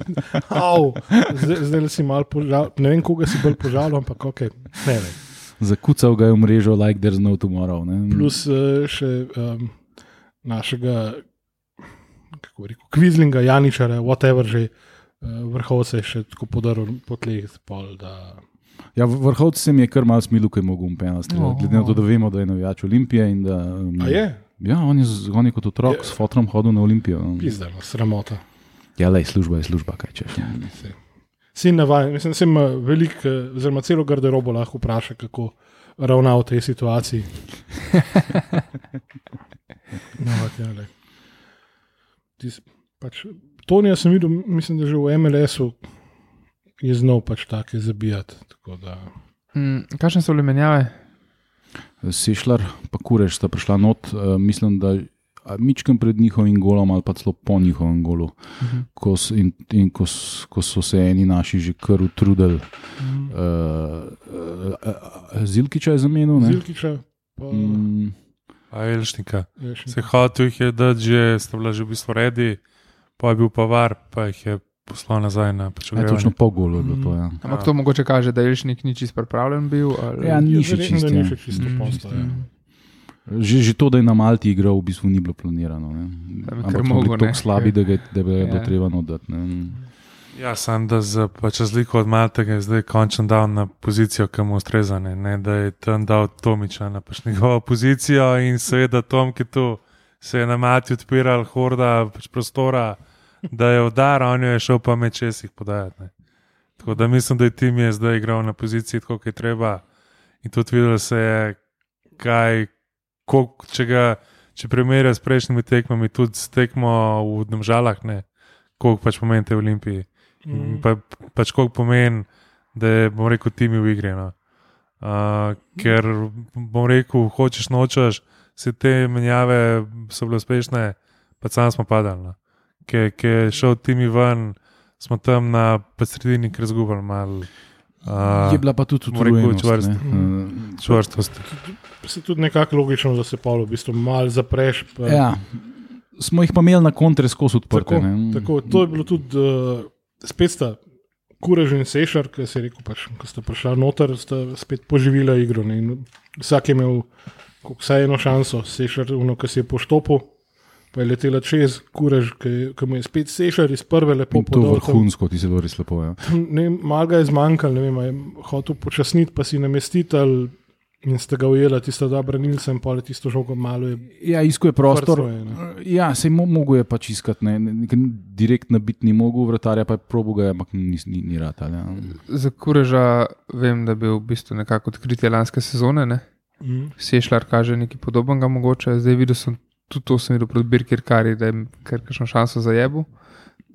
[SPEAKER 1] Au, zdaj, zdaj si mal požal, ne vem, koga si bolj požalil, ampak ok. Ne, ne.
[SPEAKER 3] Zakucal ga je v mrežo, like there's no tomorrow. Ne?
[SPEAKER 1] Plus uh, še um, našega, kako rekel, kvizlinga, Janičara, whatever že. Uh, vrhovce je še tako podaril po tleh, pol, da
[SPEAKER 3] Ja, v- vrhovec se mi je kar mal smil, ko je mogel umpena streljati.
[SPEAKER 4] Oh.
[SPEAKER 3] Glede na to, da vemo, da je navijač Olimpije. In da, um,
[SPEAKER 1] A je,
[SPEAKER 3] Ja, on je, on je kot otrok
[SPEAKER 1] Je.
[SPEAKER 3] s fotrom hodil na Olimpijo.
[SPEAKER 1] pizdano, sramota.
[SPEAKER 3] Ja, le, služba je služba, kaj češ.
[SPEAKER 1] Saj. Si navaden, mislim, da se ima veliko, eh, oziroma celo garderobo lahko vpraša, kako ravna v tej situaciji. no, ja, glej. Tis, pač, Tonija sem videl, mislim, da že v MLS-u je znal pač take zabijati. tako Da,
[SPEAKER 4] Mm, kakšne so bile menjave?
[SPEAKER 3] Sešljar, pa kurež sta prišla not, uh, mislim, da a mičkem pred njihovim golom ali pa celo po njihovem golu.
[SPEAKER 4] Uh -huh.
[SPEAKER 3] Ko, s- in, in ko, ko so se eni naši že kar utrudili. Uh, uh, uh, Zilkiča je zamenil. ne?
[SPEAKER 1] Zilkiča, pa
[SPEAKER 3] Mm,
[SPEAKER 2] A Elšnika.
[SPEAKER 1] je še
[SPEAKER 2] Se hotel jih je dati, že sta bila že v bistvu redi, pa je bil pa var, pa jih je poslal nazaj na
[SPEAKER 3] ja, točno pol golo je bilo to. Ja.
[SPEAKER 4] Ampak to mogoče kaže, da Jelšnik ni čist pripravljen bil. Ali...
[SPEAKER 3] Ja, ni
[SPEAKER 1] je
[SPEAKER 3] še
[SPEAKER 1] verjetno,
[SPEAKER 3] čist,
[SPEAKER 1] da ni
[SPEAKER 3] ja.
[SPEAKER 1] še čisto
[SPEAKER 4] Mm,
[SPEAKER 1] posla. Ja.
[SPEAKER 3] Že, že to, da je na Malti igral, v bistvu ni bilo planirano. Ne? Ampak smo bili tako slabi, da, ga, da bi ga
[SPEAKER 4] Ja.
[SPEAKER 3] bilo treba nodati. ne.
[SPEAKER 2] Ja, sem da za pač razliko od Maltega je zdaj končen dal na pozicijo, ki mu ustreza, ne, ne da je tam dal Tomiča na pač njegovo pozicijo in seveda Tom, ki tu se je na Mati odpiral, horda pač prostora, da je udar, on jo je šel pa med česih podajati. Ne. Tako da mislim, da je tim je zdaj igral na poziciji tako, kot je treba in tudi videl se je, kaj, koliko, če ga, če primerja s prejšnjimi tekmami, tudi s tekmo v Domžalah, ne, koliko pač pomeni te Olimpiji.
[SPEAKER 1] Mm.
[SPEAKER 2] Pa, pač koliko pomeni, da je, bom rekel, timi v igri. No. Uh, ker, bom rekel, hočeš nočeš, se te menjave so bile uspešne, pa sam smo padali. No. Ker ke je šel timi ven, smo tam na sredini, ker zgubili malo uh,
[SPEAKER 3] Je bila pa tudi utrujenost.
[SPEAKER 2] čvrst.
[SPEAKER 3] ne. Eh,
[SPEAKER 2] čvrstosti.
[SPEAKER 1] Se tudi nekako logično, da se pol v bistvu malo zapreš. Pa,
[SPEAKER 3] Ja, smo jih pa imeli na kontre skozi odprte.
[SPEAKER 1] tako,
[SPEAKER 3] ne.
[SPEAKER 1] tako, to je bilo tudi, uh, spet sta Kurež in Sešar, ki se je rekel, pač, ko sta prišla noter, sta spet poživila igro. Vsak je imel vsaj eno šanso, Sešar, uno, ki si je poštopil. Pa je letela čez, kurež, ki, je- mu je spet sešar iz prve lepo
[SPEAKER 3] In to
[SPEAKER 1] tam-
[SPEAKER 3] vrhunsko, ti se bilo res lepo. Ja.
[SPEAKER 1] ne vem, Malo ga je zmanjkalo, ne vem, a je hotel počasniti, pa si namestiti ali in ste ga ujeli, tisto dobro nilcem, pa je tisto žogo malo je.
[SPEAKER 3] Ja, iskuje prostor.
[SPEAKER 1] Frcro je.
[SPEAKER 3] Ja, se mo mogo je pač iskati, ne, ne, ne, direkt nabit ni mogel, vratarja pa je probo ga, ampak ni, ni, ni rad. Ja.
[SPEAKER 4] Za Kureža vem, da je bil v bistvu nekako odkritje lanske sezone. Ne?
[SPEAKER 1] Mm.
[SPEAKER 4] Sešljar kaže nekaj podobnega, mogoče. Zdaj videl sem tudi to, sem videl proti Birkirkari, da je kar kakšno šanso za jebu.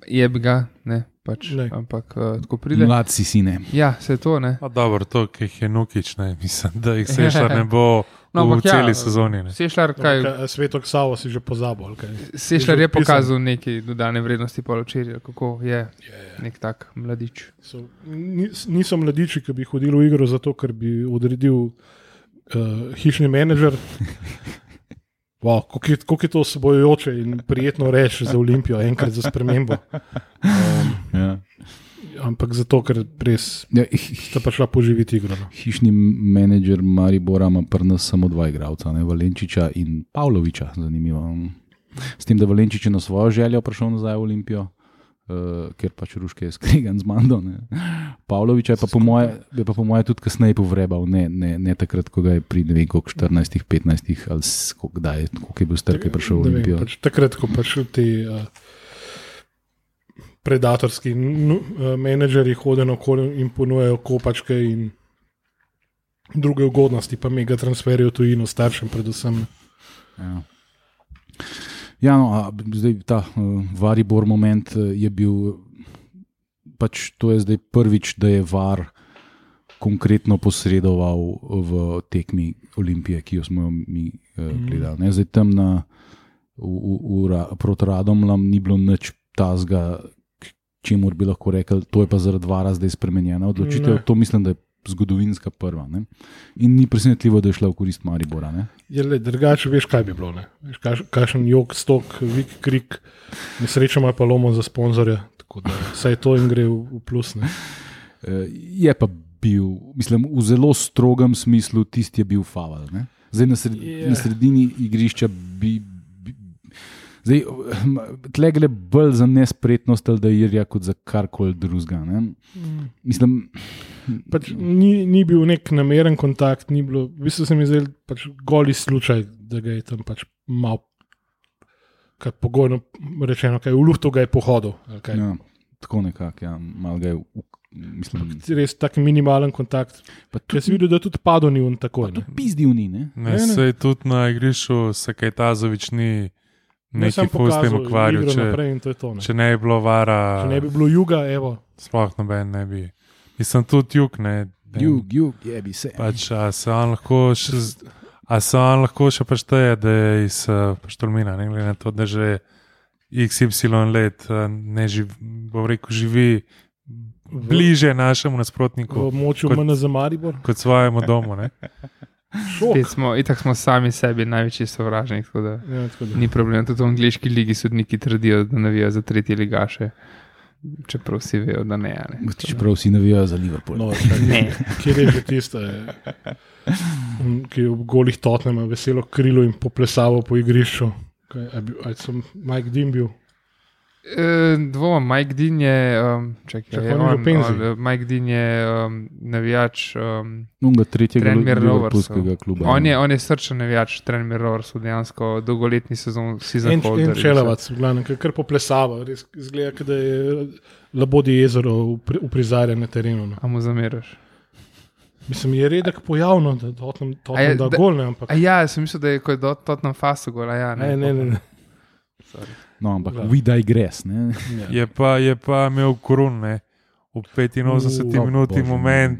[SPEAKER 4] Je bi ga, ne, pač.
[SPEAKER 1] Glej.
[SPEAKER 4] Ampak uh, tako pride.
[SPEAKER 3] Mlad si sine.
[SPEAKER 4] Ja, se to ne.
[SPEAKER 2] Pa dobro, to, ki jih je Nukič, ne, mislim, da jih sešar ne bo
[SPEAKER 4] No,
[SPEAKER 2] v
[SPEAKER 4] ja,
[SPEAKER 2] celi sezoni. Ne.
[SPEAKER 4] Sešljar, kaj,
[SPEAKER 1] Kaj, Svetok Savo si že pozabil.
[SPEAKER 4] Sešljar je pokazal neki dodane vrednosti poločerja, kako je nek tak mladič.
[SPEAKER 1] So, ni- niso mladiči, ki bi hodili v igro zato, ker bi odredil uh, hišni menedžer. Wow, kako, je, kako je to osvobojujoče in prijetno reči za Olimpijo, enkrat za spremembo. Um,
[SPEAKER 3] Ja.
[SPEAKER 1] ampak zato, ker res
[SPEAKER 3] Ja,
[SPEAKER 1] sta pa šla poživiti igro. No.
[SPEAKER 3] hišni menedžer Maribora ima pri nas samo dva igralca, Valenčiča in Pavloviča. Zanimivo. S tem, da Valenčič je na svojo željo prišel nazaj v Olimpijo, uh, ker pač Ruške je skregan z Mando. Ne. Pavloviča je pa po moje, je pa po moje tudi kasneje povrebal, ne, ne, ne takrat, ko je pri ne vem, koliko 14, 15 ali kdaj, koliko je bil star, ko je prišel v Olimpijo.
[SPEAKER 1] Pač takrat, ko pač ti uh, predatorski uh, menedžerji hodijo okoli in ponujajo kopačke in druge ugodnosti, pa mega transferijo tujino, staršem predvsem.
[SPEAKER 3] Ja. Ja, no, zdaj ta uh, Varibor moment uh, je bil, pač to je zdaj prvič, da je Var konkretno posredoval v tekmi Olimpije, ki jo smo jo mi uh, gledali. Ne? Zdaj tam na, v, v, v, proti Radomlam ni bilo nič tazga, čemu bi lahko rekel, to je pa zaradi Vara zdaj spremenjena odločitev.
[SPEAKER 1] Ne.
[SPEAKER 3] To mislim, da je zgodovinska prva. Ne? In ni presenetljivo, da je šla v korist Maribora. Ne?
[SPEAKER 1] Je le drugače, veš, kaj bi bilo. ne? Veš, kaš- Kakšen jog, stok, vik, krik, nesreča ima pa lomo za sponzorja. Tako da vse to jim gre v, v plus. Ne?
[SPEAKER 3] Eh, je pa bil, mislim, v zelo strogem smislu, tisti je bil faval. Ne? Zdaj na, sred, yeah. na sredini igrišča bi. Zdaj, tle gre bolj za nespretnost Aldairja, kot za karkoli drugega. ne. Mislim,
[SPEAKER 1] Pač ni, ni bil nek nameren kontakt, ni bilo, v bistvu se mi zdel pač goli slučaj, da ga je tam pač mal, kaj pogojno rečeno, kaj v luftu ga je pohodil. ali
[SPEAKER 3] ja, tako nekako, ja, malo ga je. v- Mislim,
[SPEAKER 1] Res tak minimalen kontakt.
[SPEAKER 3] pa
[SPEAKER 1] Če si videl, da tudi padel ni on
[SPEAKER 3] pizdil ni. Ne?
[SPEAKER 2] Ne,
[SPEAKER 1] Ne, ne.
[SPEAKER 2] sej tudi na igrišču se kaj Tazovič ni
[SPEAKER 1] Ne,
[SPEAKER 2] neki
[SPEAKER 1] sem
[SPEAKER 2] fust tem
[SPEAKER 1] pokazal
[SPEAKER 2] ukvarjal. Če,
[SPEAKER 1] to je to, ne.
[SPEAKER 2] če ne bi bilo vara,
[SPEAKER 1] Če ne bi bilo juga, evo.
[SPEAKER 2] sploh noben ne bi. Mislim, tudi jug ne. ne
[SPEAKER 3] Jug, jug, je bi se.
[SPEAKER 2] Pač, a se on lahko še, a se on lahko še prešteje, da je iz uh, Paštolmina, ne glede na to, da že XY let uh, ne živi, bom rekel, živi bliže našemu
[SPEAKER 1] V
[SPEAKER 2] nasprotniku
[SPEAKER 1] območju
[SPEAKER 2] kot-
[SPEAKER 1] MN za Maribor.
[SPEAKER 2] kot svojemu domu. Ne?
[SPEAKER 4] Smo, itak smo sami sebi največji sovražnik, tako da
[SPEAKER 1] Ja, tako da.
[SPEAKER 4] ni problem. Tudi v angliški ligi sodniki trdijo, da navijajo za tretje ligaše, čeprav vsi vejo, da ne. a ne.
[SPEAKER 3] Čeprav vsi navijajo za Liverpool.
[SPEAKER 1] No,
[SPEAKER 4] Ne.
[SPEAKER 1] Kjer je že tiste, ki je v golih totnem veselo krilo in poplesavo po igrišču. Kaj, a bil- a sem Mike Dean bil?
[SPEAKER 4] E, Dvomim, Mike Dean je, um, čakaj,
[SPEAKER 1] Čakaj,
[SPEAKER 4] je
[SPEAKER 1] on
[SPEAKER 4] on, Mike Dean je um, navijač. Um,
[SPEAKER 3] Nunga tretjega
[SPEAKER 4] Tranmere
[SPEAKER 3] liverpoolskega kluba.
[SPEAKER 4] on,
[SPEAKER 3] ne.
[SPEAKER 4] je, on je srčen navijač, Trenmir Rovers, dejansko dolgoletni sezon, season
[SPEAKER 1] En, en čelovac, v glavnem, kar poplesava, res izgleda, kot da je labodi jezero uprizarjeno na terenu. No.
[SPEAKER 4] A mu zameraš?
[SPEAKER 1] Mislim, je redek pojavno, da Tottenham
[SPEAKER 4] A je-
[SPEAKER 1] Tottenham da
[SPEAKER 4] da-
[SPEAKER 1] gol, ne, ampak
[SPEAKER 4] ja, sem mislil, da je kot Tottenham Fasu gol, a ja.
[SPEAKER 1] ne, ne, ne. ne.
[SPEAKER 3] No, ampak
[SPEAKER 1] Ja.
[SPEAKER 3] we digress. Ne?
[SPEAKER 1] Ja.
[SPEAKER 2] Je, pa, je pa imel korun, ne? v 85
[SPEAKER 3] Uh,
[SPEAKER 2] minuti
[SPEAKER 3] bože,
[SPEAKER 2] moment,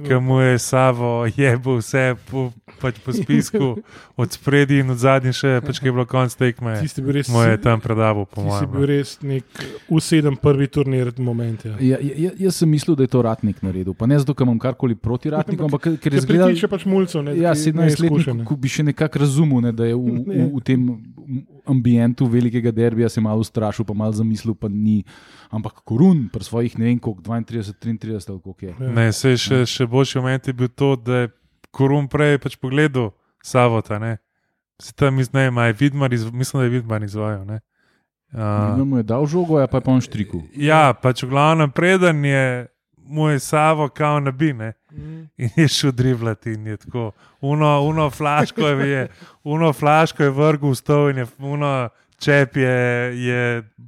[SPEAKER 2] ki mu je Savo jebal vse po, pač po spisku, od spredi in od zadnje še, pač ki je bilo konc tekme.
[SPEAKER 1] Tisti bil res,
[SPEAKER 2] Mu je tam predaval, po
[SPEAKER 1] ti si bil
[SPEAKER 2] mojem.
[SPEAKER 1] res nek usedem prvi turnir moment. Ja.
[SPEAKER 3] Ja, ja, ja, jaz sem mislil, da je to ratnik naredil. Pa ne zato, ker imam karkoli proti ratnikom, ampak ker- je
[SPEAKER 1] Ker
[SPEAKER 3] izgledal.
[SPEAKER 1] pritiče pač mulcev, ne,
[SPEAKER 3] Ja,
[SPEAKER 1] ki
[SPEAKER 3] 17
[SPEAKER 1] neizkušen,
[SPEAKER 3] let, ko bi še nekako razumel, ne, da je v, v, v tem ambientu velikega derbija se malo ustrašil, pa malo zamislil, pa ni. Ampak korun, pri svojih ne vem, koliko 32, 33 ali koliko je.
[SPEAKER 2] Ne, se še, še boljši moment je bil to, da je Korum prej pač pogledal Savota. Ne? Se tam iz- ne, vem, a je Vidmar, iz, mislim, da je Vidmar izvajal. ne.
[SPEAKER 3] Uh,
[SPEAKER 2] Uh,
[SPEAKER 3] mu je dal žogo, ja pa je pa on štriku.
[SPEAKER 2] ja, pač v glavnem preden je moj Savo kao nabine.
[SPEAKER 1] Mm.
[SPEAKER 2] In je šel driblati in je tako. Uno, uno flaško je, uno flaško je vrgel v stol in je uno čep je, je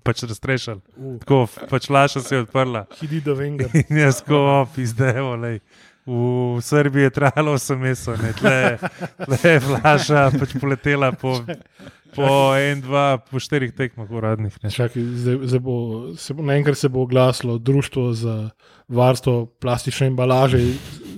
[SPEAKER 2] pač raztrešal.
[SPEAKER 1] Uh,
[SPEAKER 2] Tako, pač flaša se je odprla.
[SPEAKER 1] Hidi da venga.
[SPEAKER 2] In jaz ko opis, da je volej. V Srbiji je trajalo 8 mesecev, tle, tle je flaša pač poletela po, po en, dva, po štirih tekmah uradnih.
[SPEAKER 1] Čakaj, zdaj, zdaj bo, se bo, naenkrat se bo oglasilo Društvo za varstvo plastične embalaže,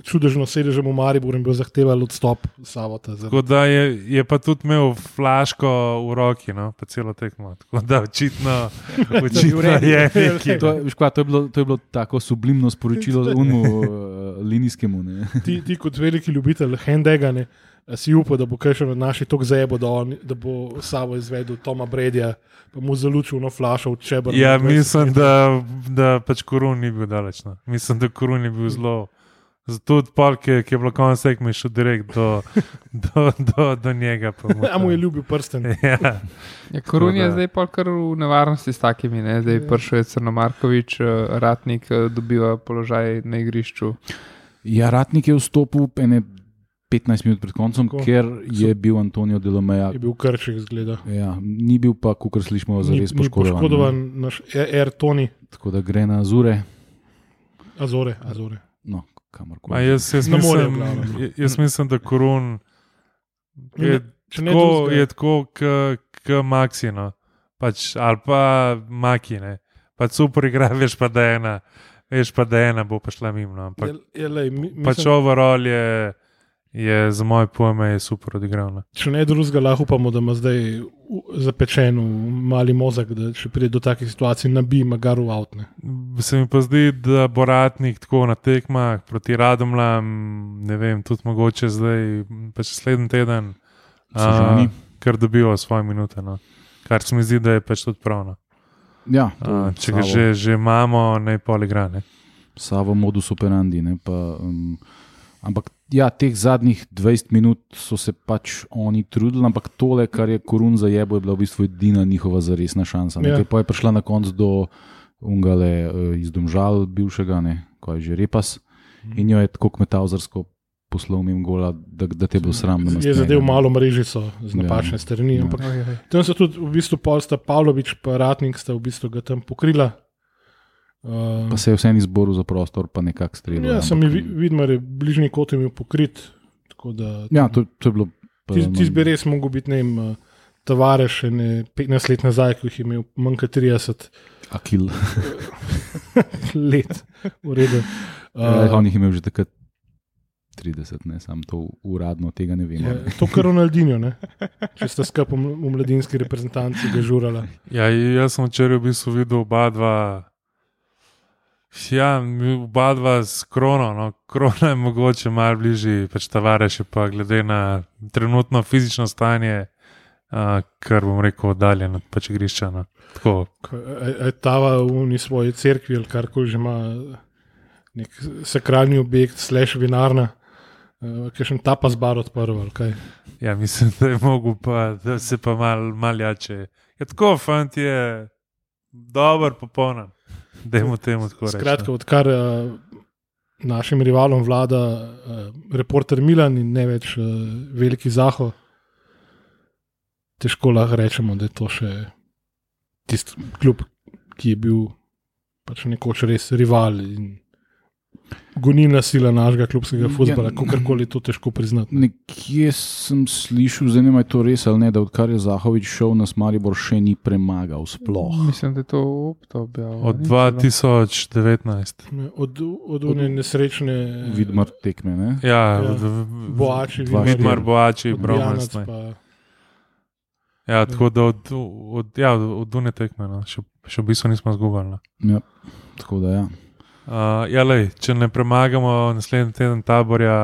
[SPEAKER 1] čudežno sedežem v Mariboru in bo zahtevalo odstop Savota. za-
[SPEAKER 2] Tako da je, je pa tudi imel flaško v roki, no, pa celo tekmo. Tako da očitno, očitno je nekaj.
[SPEAKER 3] To, je- veš kva, to, je bilo, to je bilo tako sublimno sporočilo unmu uh, linijskemu. Ne?
[SPEAKER 1] Ti, ti kot veliki ljubitelj Hendega, ne, a si upal, da bo kaj še od naših tok zebo, da, on, da bo Savo izvedel Toma Bredja, pa mu zalučil no flašo v čebr.
[SPEAKER 2] Ja, mislim, da, da pač korun ni bil daleč. No. Mislim, da korun je bil zelo. Zato tudi pol, ki, je bilo konec tekme, šel direkt do, do, do, do njega. pa
[SPEAKER 1] Ja, mu je ljubil prsten.
[SPEAKER 2] Ja,
[SPEAKER 4] Ja, Korun je
[SPEAKER 2] da-
[SPEAKER 4] zdaj pa kar v nevarnosti s takimi. Ne? Zdaj prišel je Crnomarkovič, eh, ratnik, eh, dobiva položaj na igrišču.
[SPEAKER 3] Ja, Ratnik je vstopil ene 15 minut pred koncem,
[SPEAKER 1] Tako.
[SPEAKER 3] ker je bil Antonijo Delomeja.
[SPEAKER 1] Je bil krček, zgleda.
[SPEAKER 3] Ja, ni bil pa, kot slišimo, zares
[SPEAKER 1] ni
[SPEAKER 3] poškodovan.
[SPEAKER 1] poškodovan naš Air Tony,
[SPEAKER 3] Tako da gre na Azure.
[SPEAKER 1] Azore. Azore.
[SPEAKER 3] No, kamorkoli.
[SPEAKER 2] Jaz, jaz,
[SPEAKER 1] morju,
[SPEAKER 2] mislim, j- jaz mislim, da korun je
[SPEAKER 1] ne
[SPEAKER 2] tako, je tako kot Maxino, pač, ali pa Makine. Pač super igra, veš pa da ena, veš pa da ena bo pa šla mimo. no, Ampak
[SPEAKER 1] Je, je, lej, mi,
[SPEAKER 2] pač
[SPEAKER 1] mislim,
[SPEAKER 2] overall je, je za moje pojme je super odigral. no.
[SPEAKER 1] če ne drugega, lahko upamo, da ima zdaj v- zapečen v mali mozek, da če pride do takih situacij, nabi magaru avtne.
[SPEAKER 2] Se mi pa zdi, da bo ratnik tako na tekmah proti Radomljam, ne vem, tudi mogoče zdaj, pač naslednji teden,
[SPEAKER 3] Sežani.
[SPEAKER 2] ker dobijo svoje minute. No. Kar se mi zdi, da je pač tudi pravno.
[SPEAKER 3] Ja, to
[SPEAKER 2] A,
[SPEAKER 3] je
[SPEAKER 2] če ga že, že imamo, naj pol igra. Ne?
[SPEAKER 3] Savo modus operandi. Ne, pa, um, ampak ja, teh zadnjih 20 minut so se pač oni trudili, ampak tole, kar je korun za jebo, je bila v bistvu edina njihova zaresna šansa.
[SPEAKER 1] Ja.
[SPEAKER 3] Ja. Pa je prišla na koncu do Ungale uh, iz Domžal, bivšega, ne, ko je že repas, in jo je tako kmetavzarsko poslal mimo gola, da, da te bo sram.
[SPEAKER 1] Je zadev
[SPEAKER 3] njega, ne.
[SPEAKER 1] malo mrežico z
[SPEAKER 3] Ja.
[SPEAKER 1] napačne strani.
[SPEAKER 3] Ja.
[SPEAKER 1] Ampak
[SPEAKER 4] oj.
[SPEAKER 1] tam so tudi v bistvu pol sta Pavlović in Ratnik sta v bistvu ga tam pokrila. Uh,
[SPEAKER 3] Pa se je vseeno izboril za prostor, pa nekako streljal.
[SPEAKER 1] ja, sem
[SPEAKER 3] ampak-
[SPEAKER 1] videl, da je bližnji kot je bil pokrit. tako Da,
[SPEAKER 3] Ja, to, to je bilo. pa
[SPEAKER 1] Ti, bi res mogel biti, ne vem, uh, Tavares, ne 15 let nazaj, ko jih je imel manj kot 30
[SPEAKER 3] Akil.
[SPEAKER 1] let. V redu.
[SPEAKER 3] Uh,
[SPEAKER 1] Uh,
[SPEAKER 3] on jih je imel že takrat 30, ne samo to uradno, tega ne vem.
[SPEAKER 1] je, to, kar Ronaldinho, ne? če sta skupaj v v mladinski reprezentanci ga žurala.
[SPEAKER 2] Ja, jaz sem včeraj v bistvu videl oba dva. Ja, oba dva s krono. No. Krona je mogoče malo bližje, pač tavarež je pa glede na trenutno fizično stanje, uh, kar bom rekel, oddaljen od pač igrišča. No. Tako,
[SPEAKER 1] Ko je- je Tava v svoji cerkvi ali karkoli že ima, nek sakralni objekt, slash vinarna, uh, ki še en tapa zbar odprl. kaj.
[SPEAKER 2] ja, mislim, da je mogel pa, da se pa mal, mal jače. Ja, tako, fant je dober, popoln. Dajmo temu tako reči. no.
[SPEAKER 1] Skratka, odkar uh, našim rivalom vlada uh, reporter Milan in ne več uh, veliki Zaho, težko lahko rečemo, da je to še tisti klub, ki je bil pač nekoč res rival in gonilna sila našega klubskega
[SPEAKER 3] Ja,
[SPEAKER 1] futbola, kako koli to težko priznati.
[SPEAKER 3] Nekje sem slišal, zdaj ne to res ali ne, da odkar je Zahovič šel na Maribor, še ni premagal sploh.
[SPEAKER 4] Mislim, da je to objavljeno.
[SPEAKER 2] Od 2019.
[SPEAKER 1] Od, od one nesrečne
[SPEAKER 3] Vidmar tekme. Ne?
[SPEAKER 2] Ja,
[SPEAKER 1] Ja.
[SPEAKER 2] ja.
[SPEAKER 1] Boači, Vidmar,
[SPEAKER 2] Boači,
[SPEAKER 1] od pa-
[SPEAKER 2] Ja, tako da od, od, ja, od Dune tekme, no. še, še v bistvu nismo zgubali. No.
[SPEAKER 3] Ja, tako da ja.
[SPEAKER 2] Uh, ja, lej, če ne premagamo naslednji teden taborja,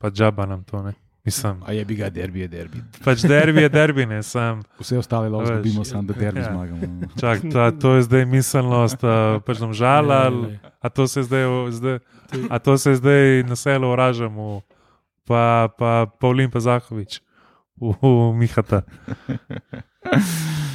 [SPEAKER 2] pa džaba nam to. Ne. Mislim,
[SPEAKER 3] A je bi ga derbi, je derbi.
[SPEAKER 2] pač derbi je derbi, ne sam.
[SPEAKER 3] Vse ostale lahko zgubimo, samo da derbi
[SPEAKER 2] ja.
[SPEAKER 3] zmagamo.
[SPEAKER 2] Čak, ta, to je zdaj miselnost, uh, pač nam žala,
[SPEAKER 1] Ja,
[SPEAKER 2] ali-
[SPEAKER 1] ja,
[SPEAKER 2] a to se zdaj, zdaj, a to se zdaj na selu uražamo, pa, pa Pavlin pa Zahovič, v, v Mihata.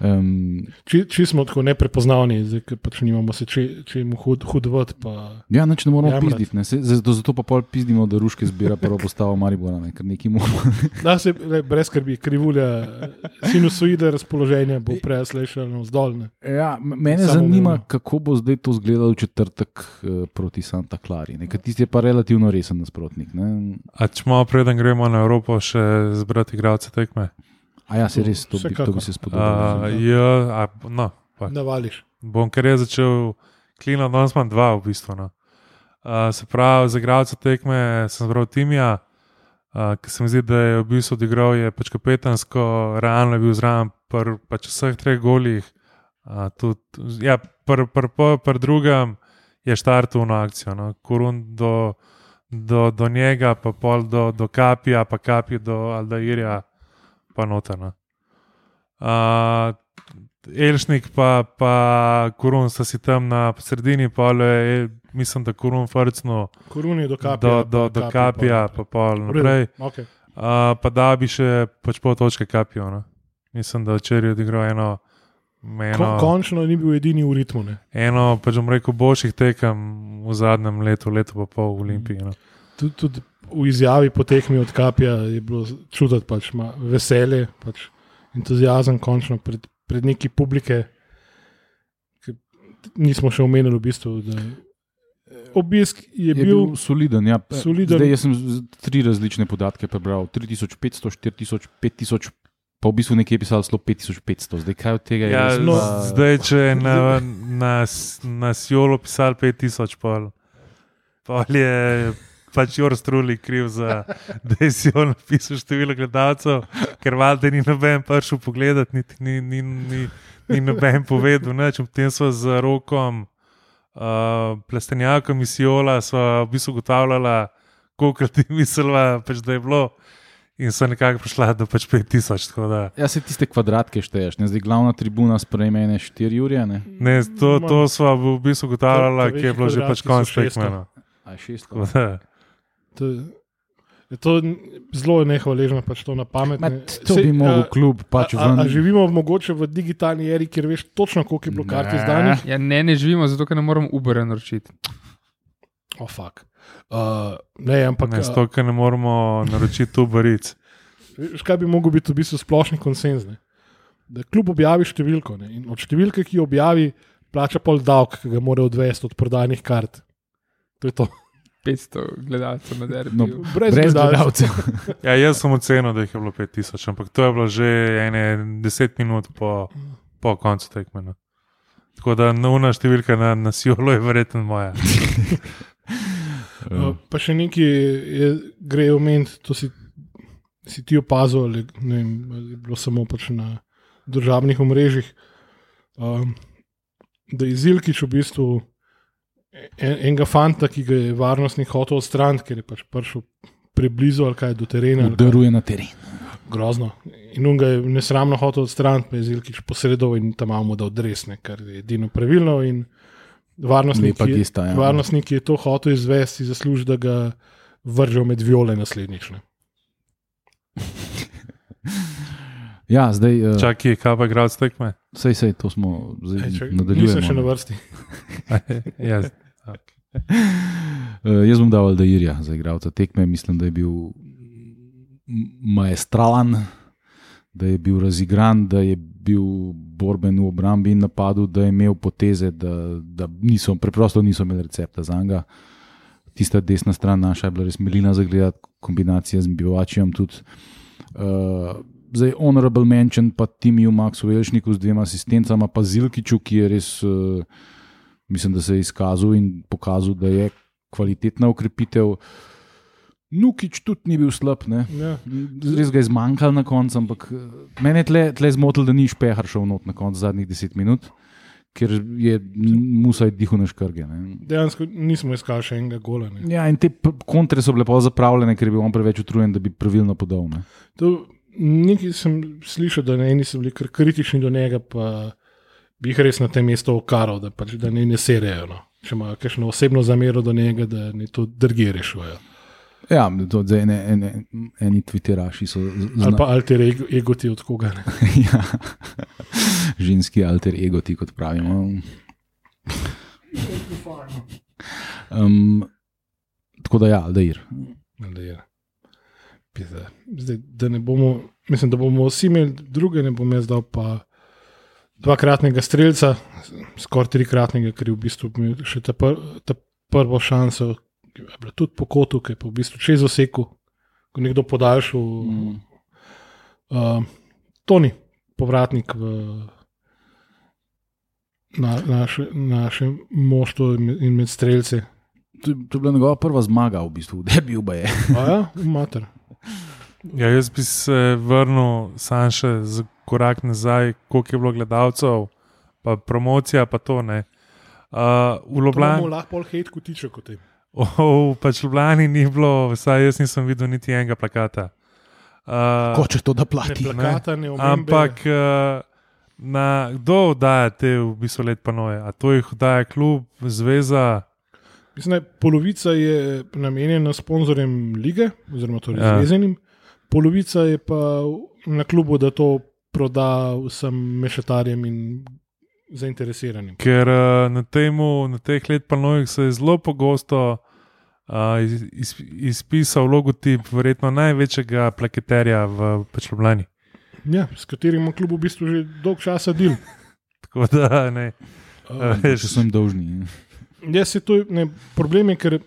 [SPEAKER 3] Um,
[SPEAKER 1] Če, če smo tako neprepoznavni, zdaj pač nimamo se če, če mu hud, hudovat, pa
[SPEAKER 3] ja, nič ne moramo
[SPEAKER 1] Jamrat.
[SPEAKER 3] pizditi. ne. Se- Zato, zato pa pol pizdimo, da ruške zbira prvo postavo Maribora, ne, ker neki moramo.
[SPEAKER 1] da se le, brez skrbi, krivulja, sinusoide razpoloženja bo prej slišal navzdol. ne.
[SPEAKER 3] Ja, mene
[SPEAKER 1] Samoumevno.
[SPEAKER 3] zanima, kako bo zdaj to izgledalo v četrtek uh, proti Santa Clari. ne, ker Tisti je pa relativno resen nasprotnik. Ne.
[SPEAKER 2] A če malo preden gremo na Evropo, še zbrati igralce tekme?
[SPEAKER 3] A ja, se res, to, bi, to bi se
[SPEAKER 2] Uh,
[SPEAKER 3] spodobilo.
[SPEAKER 2] ja, a, no, pa,
[SPEAKER 1] Navališ.
[SPEAKER 2] bom kar je začel klino, danes imam dva v bistvu. No. Uh, se pravi, za igralce tekme sem zbral Timija, uh, ki se mi zdi, da je v bistvu odigral, je pač kapetansko, realno je bil zraven pri pač vseh treh golih. Uh, tudi, ja, pri pr, pr, pr drugem je štartil na akcijo, no. korun do, do, do njega, pa pol do, do kapija, pa kapi do Aldairja, pa notana. Uh, Elšnik pa, pa Korun sta si tam na sredini, pa je, mislim, da Korun frcno
[SPEAKER 1] Koruni do kapija.
[SPEAKER 2] do, do, do kapija, pa pol naprej.
[SPEAKER 1] Okay.
[SPEAKER 2] Uh, pa da bi še pač pol točke kapijo. No. Mislim, da včeraj je odigral eno, eno,
[SPEAKER 1] Kon, končno ni bil edini v ritmu. Ne.
[SPEAKER 2] eno pač bom rekel, boljših tekem v zadnjem letu, leto pa pol v Olimpiji. No.
[SPEAKER 1] Tudi, tudi v izjavi po tekmi od kapija je bilo čutiti pač, veselje, pač, entuzijazem, končno pred, pred neki publike. ki Nismo še omenili, v bistvu, da obisk je,
[SPEAKER 3] Je
[SPEAKER 1] bil,
[SPEAKER 3] bil soliden. Ja.
[SPEAKER 1] soliden.
[SPEAKER 3] Zdaj, jaz sem tri različne podatke prebral: 3500, 4000, 5000, pa v bistvu nekje je pisalo celo 5500. Zdaj, kaj od tega je
[SPEAKER 2] Ja,
[SPEAKER 1] no,
[SPEAKER 3] pa-
[SPEAKER 2] zdaj, če je na, na, na Sjolo pisal 5000, pol, pol je pač Jor Struli kriv za, da je si on napisal število gledalcev, ker valjda ni noben prišel pogledat, niti ni, ni, ni, ni noben povedal. Neč. Potem so z rokom, uh, plastenjakom iz Jola, so v bistvu ugotavljala, koliko ti mislila, pač, da je bilo. In so nekako prišla do pač 5000.
[SPEAKER 3] Ja, se tiste kvadratke šteješ, ne? zdaj glavna tribuna sprejme ne 4 ure. Ne,
[SPEAKER 2] ne to, to smo v bistvu ugotavljali, ki je bilo že pač konec tekmovanja.
[SPEAKER 3] A je
[SPEAKER 2] 600.
[SPEAKER 1] To, je to zelo nehvaležno, pač to na pamet.
[SPEAKER 3] Ma, to
[SPEAKER 1] Sej,
[SPEAKER 3] bi mogel klub pač
[SPEAKER 1] a, a, a živimo mogoče v digitalni eri, kjer veš točno, koliko je bilo kart izdanih.
[SPEAKER 4] Ja, ne, ne živimo, zato ker ne moramo Uber naročiti.
[SPEAKER 1] Oh, fuck. uh, ne, ampak
[SPEAKER 2] Ne, zato, ker ne moremo naročiti tu baric.
[SPEAKER 1] veš, kaj bi mogel biti v bistvu splošni konsens. Ne? Da kljub objavi številko ne? in od številke, ki jo objavi, plača pol davek, ki ga mora odvesti od prodanih kart. To je to.
[SPEAKER 4] 500 gledalcev na derbi.
[SPEAKER 3] No,
[SPEAKER 1] Brez,
[SPEAKER 3] Brez
[SPEAKER 1] gledalcev.
[SPEAKER 2] Ja, jaz sem ocenil, da jih je bilo 5000, ampak to je bilo že ene 10 minut po, po koncu tekme. no. Tako da nuna številka na, na Sjolo je verjetno moja.
[SPEAKER 1] Uh, pa še nekaj je, gre omeniti, to si, si ti opazil, ali ne vem, ali je bilo samo pač na državnih omrežjih. Um, da je Zilkič v bistvu en, enega fanta, ki ga je varnostnik hotel odstraniti, ker je pač prišel preblizu ali kaj do terena.
[SPEAKER 3] Udaruje na teren.
[SPEAKER 1] Grozno. In on ga je nesramno hotel odstraniti, pa je Zilkič posredoval in tam imamo da odresne, kar je edino pravilno. In varnostnik, je,
[SPEAKER 3] gesta. Ja.
[SPEAKER 1] varnostnik je to hotel izvesti, zasluži, da ga vržejo med viole naslednjič. ne.
[SPEAKER 3] ja, zdaj. Uh,
[SPEAKER 2] Čakaj, kaj pa igralec tekme?
[SPEAKER 3] Sej, sej, to smo zdaj nadaljujemo.
[SPEAKER 1] Nisem še na vrsti.
[SPEAKER 2] ja,
[SPEAKER 3] Uh, jaz bom dal Aldairja za igralca tekme. Mislim, da je bil m- maestralen, da je bil razigran, da je bil borben v obrambi in napadu, da je imel poteze, da, da niso, preprosto niso imeli recepta za njega. Tista desna stran naša je bila res milina za gledati, kombinacija z Bivačijem tudi. Uh, zdaj, honorable mention pa Timiju Maxu Velšniku z dvema asistencama, pa Zilkiču, ki je res. Uh, mislim, da se je izkazal in pokazal, da je kvalitetna ukrepitev. Nukič tudi ni bil slab, ne.
[SPEAKER 1] Ja.
[SPEAKER 3] res ga je zmanjkalo na koncu, ampak eh, mene je tle, tle zmotil, da ni špehar šel not na koncu zadnjih deset minut, ker je musaj dihal na škrge. Ne.
[SPEAKER 1] Dejansko nismo iskali še enega gola. Ne.
[SPEAKER 3] Ja, in te kontre so bile pa zapravljene, ker je bil on preveč utrujen, da bi pravilno podal. Ne.
[SPEAKER 1] To, nekaj sem slišal, da na eni so bili kritični do njega, pa bi jih res na tem mestu okaral, da, pač, da ne, ne serejo. No. Če imajo kakšno osebno zamero do njega, da ne to drugje rešujejo.
[SPEAKER 3] Ja, to zdaj ene, ene, eni Twitteraši so z-
[SPEAKER 1] Ali pa alter ego, egoti od koga.
[SPEAKER 3] Ja. ženski alter ego, ti kot pravimo. Um, tako da, ja, da
[SPEAKER 1] je. Zdaj, da ne bomo, mislim, da bomo vsi imeli druge, ne bom jaz dal pa dvakratnega streljca, skoraj trikratnega, ker je v bistvu imel še ta, pr, ta prvo šanso, ki je bila tudi po kotu, ki je pa v bistvu čez oseku, ko je nekdo podaljšal.
[SPEAKER 3] Mm.
[SPEAKER 1] Uh, Toni, povratnik v na, naše, naše moštvo in med streljce.
[SPEAKER 3] To, to je bila njegova prva zmaga, v bistvu, da je bil baje.
[SPEAKER 1] A ja, mater.
[SPEAKER 2] Ja, jaz bi se vrnil sam še za korak nazaj, koliko je bilo gledalcev, pa promocija, pa to ne. Uh, v Ljubljani,
[SPEAKER 1] lahko pol hate kotiče kot tem.
[SPEAKER 2] oh, pač v Ljubljani ni bilo, vsaj jaz nisem videl niti enega plakata. Uh,
[SPEAKER 3] Ko če to da
[SPEAKER 1] Ne
[SPEAKER 3] plati.
[SPEAKER 1] plakata, ne.
[SPEAKER 2] Ampak uh, na, kdo oddaja te v bistvu let panoje? A to jih oddaja klub, zveza?
[SPEAKER 1] Mislim, je polovica je namenjena sponzorjem lige, oziroma torej
[SPEAKER 2] ja.
[SPEAKER 1] zvezenim, polovica je pa na klubu, da to proda vsem mešetarjem in zainteresiranim.
[SPEAKER 2] Ker uh, na, temu, na teh let panojih se je zelo pogosto uh, iz, iz, izpisal logotip verjetno največjega plaketerja v pač Ljubljani.
[SPEAKER 1] Ja, s katerim ima klub v bistvu že dolg časa del.
[SPEAKER 2] Tako da ne.
[SPEAKER 3] Če so jim dolžni.
[SPEAKER 1] Jaz se to, ne, problem je, ker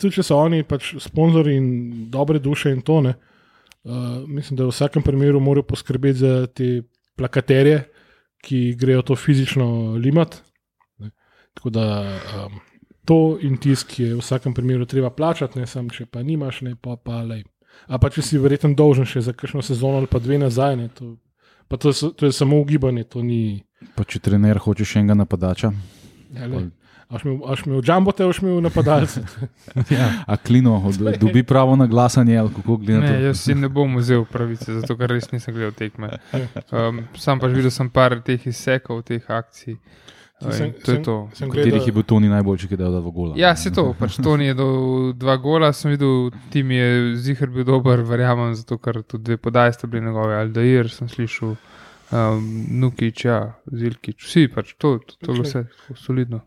[SPEAKER 1] tudi če so oni pač sponzorji in dobre duše in to ne. Uh, mislim, da v vsakem primeru morajo poskrbeti za te plakaterje, ki grejo to fizično limat. Ne. Tako da um, to in tisk je v vsakem primeru treba plačati, ne samo če pa nimaš, ne pa pa lej. A pa če si verjetno dolžen še za kakšno sezono ali pa dve nazaj, ne, to, pa to, so- to je samo ugibanje, to ni.
[SPEAKER 3] Pa če trener hoče še enega napadača.
[SPEAKER 1] Ja, Až mi, v džambote, až mi v napadalce.
[SPEAKER 3] A klino od, dobi pravo na glasanje, ali kako gleda
[SPEAKER 4] Ne,
[SPEAKER 3] to.
[SPEAKER 4] jaz si ne bom vzel pravice, zato ker res nisem gledal tekme. Um, sam pač videl sem par teh izsekov, teh akcij.
[SPEAKER 1] Sem-
[SPEAKER 4] in to je
[SPEAKER 1] sem-
[SPEAKER 4] to.
[SPEAKER 1] sem
[SPEAKER 3] Katerih
[SPEAKER 1] gledal-
[SPEAKER 3] je bil Toni najboljši, ki je dal dva gola?
[SPEAKER 4] Ja, se to, pač to ni do dva gola, sem videl, tim je zihar bil dober, verjamem, zato ker tudi dve podaji sta bili njegove, Aldair sem slišal, um, Nukič, ja, Zilkič, vsi pač to, to, to je vse solidno.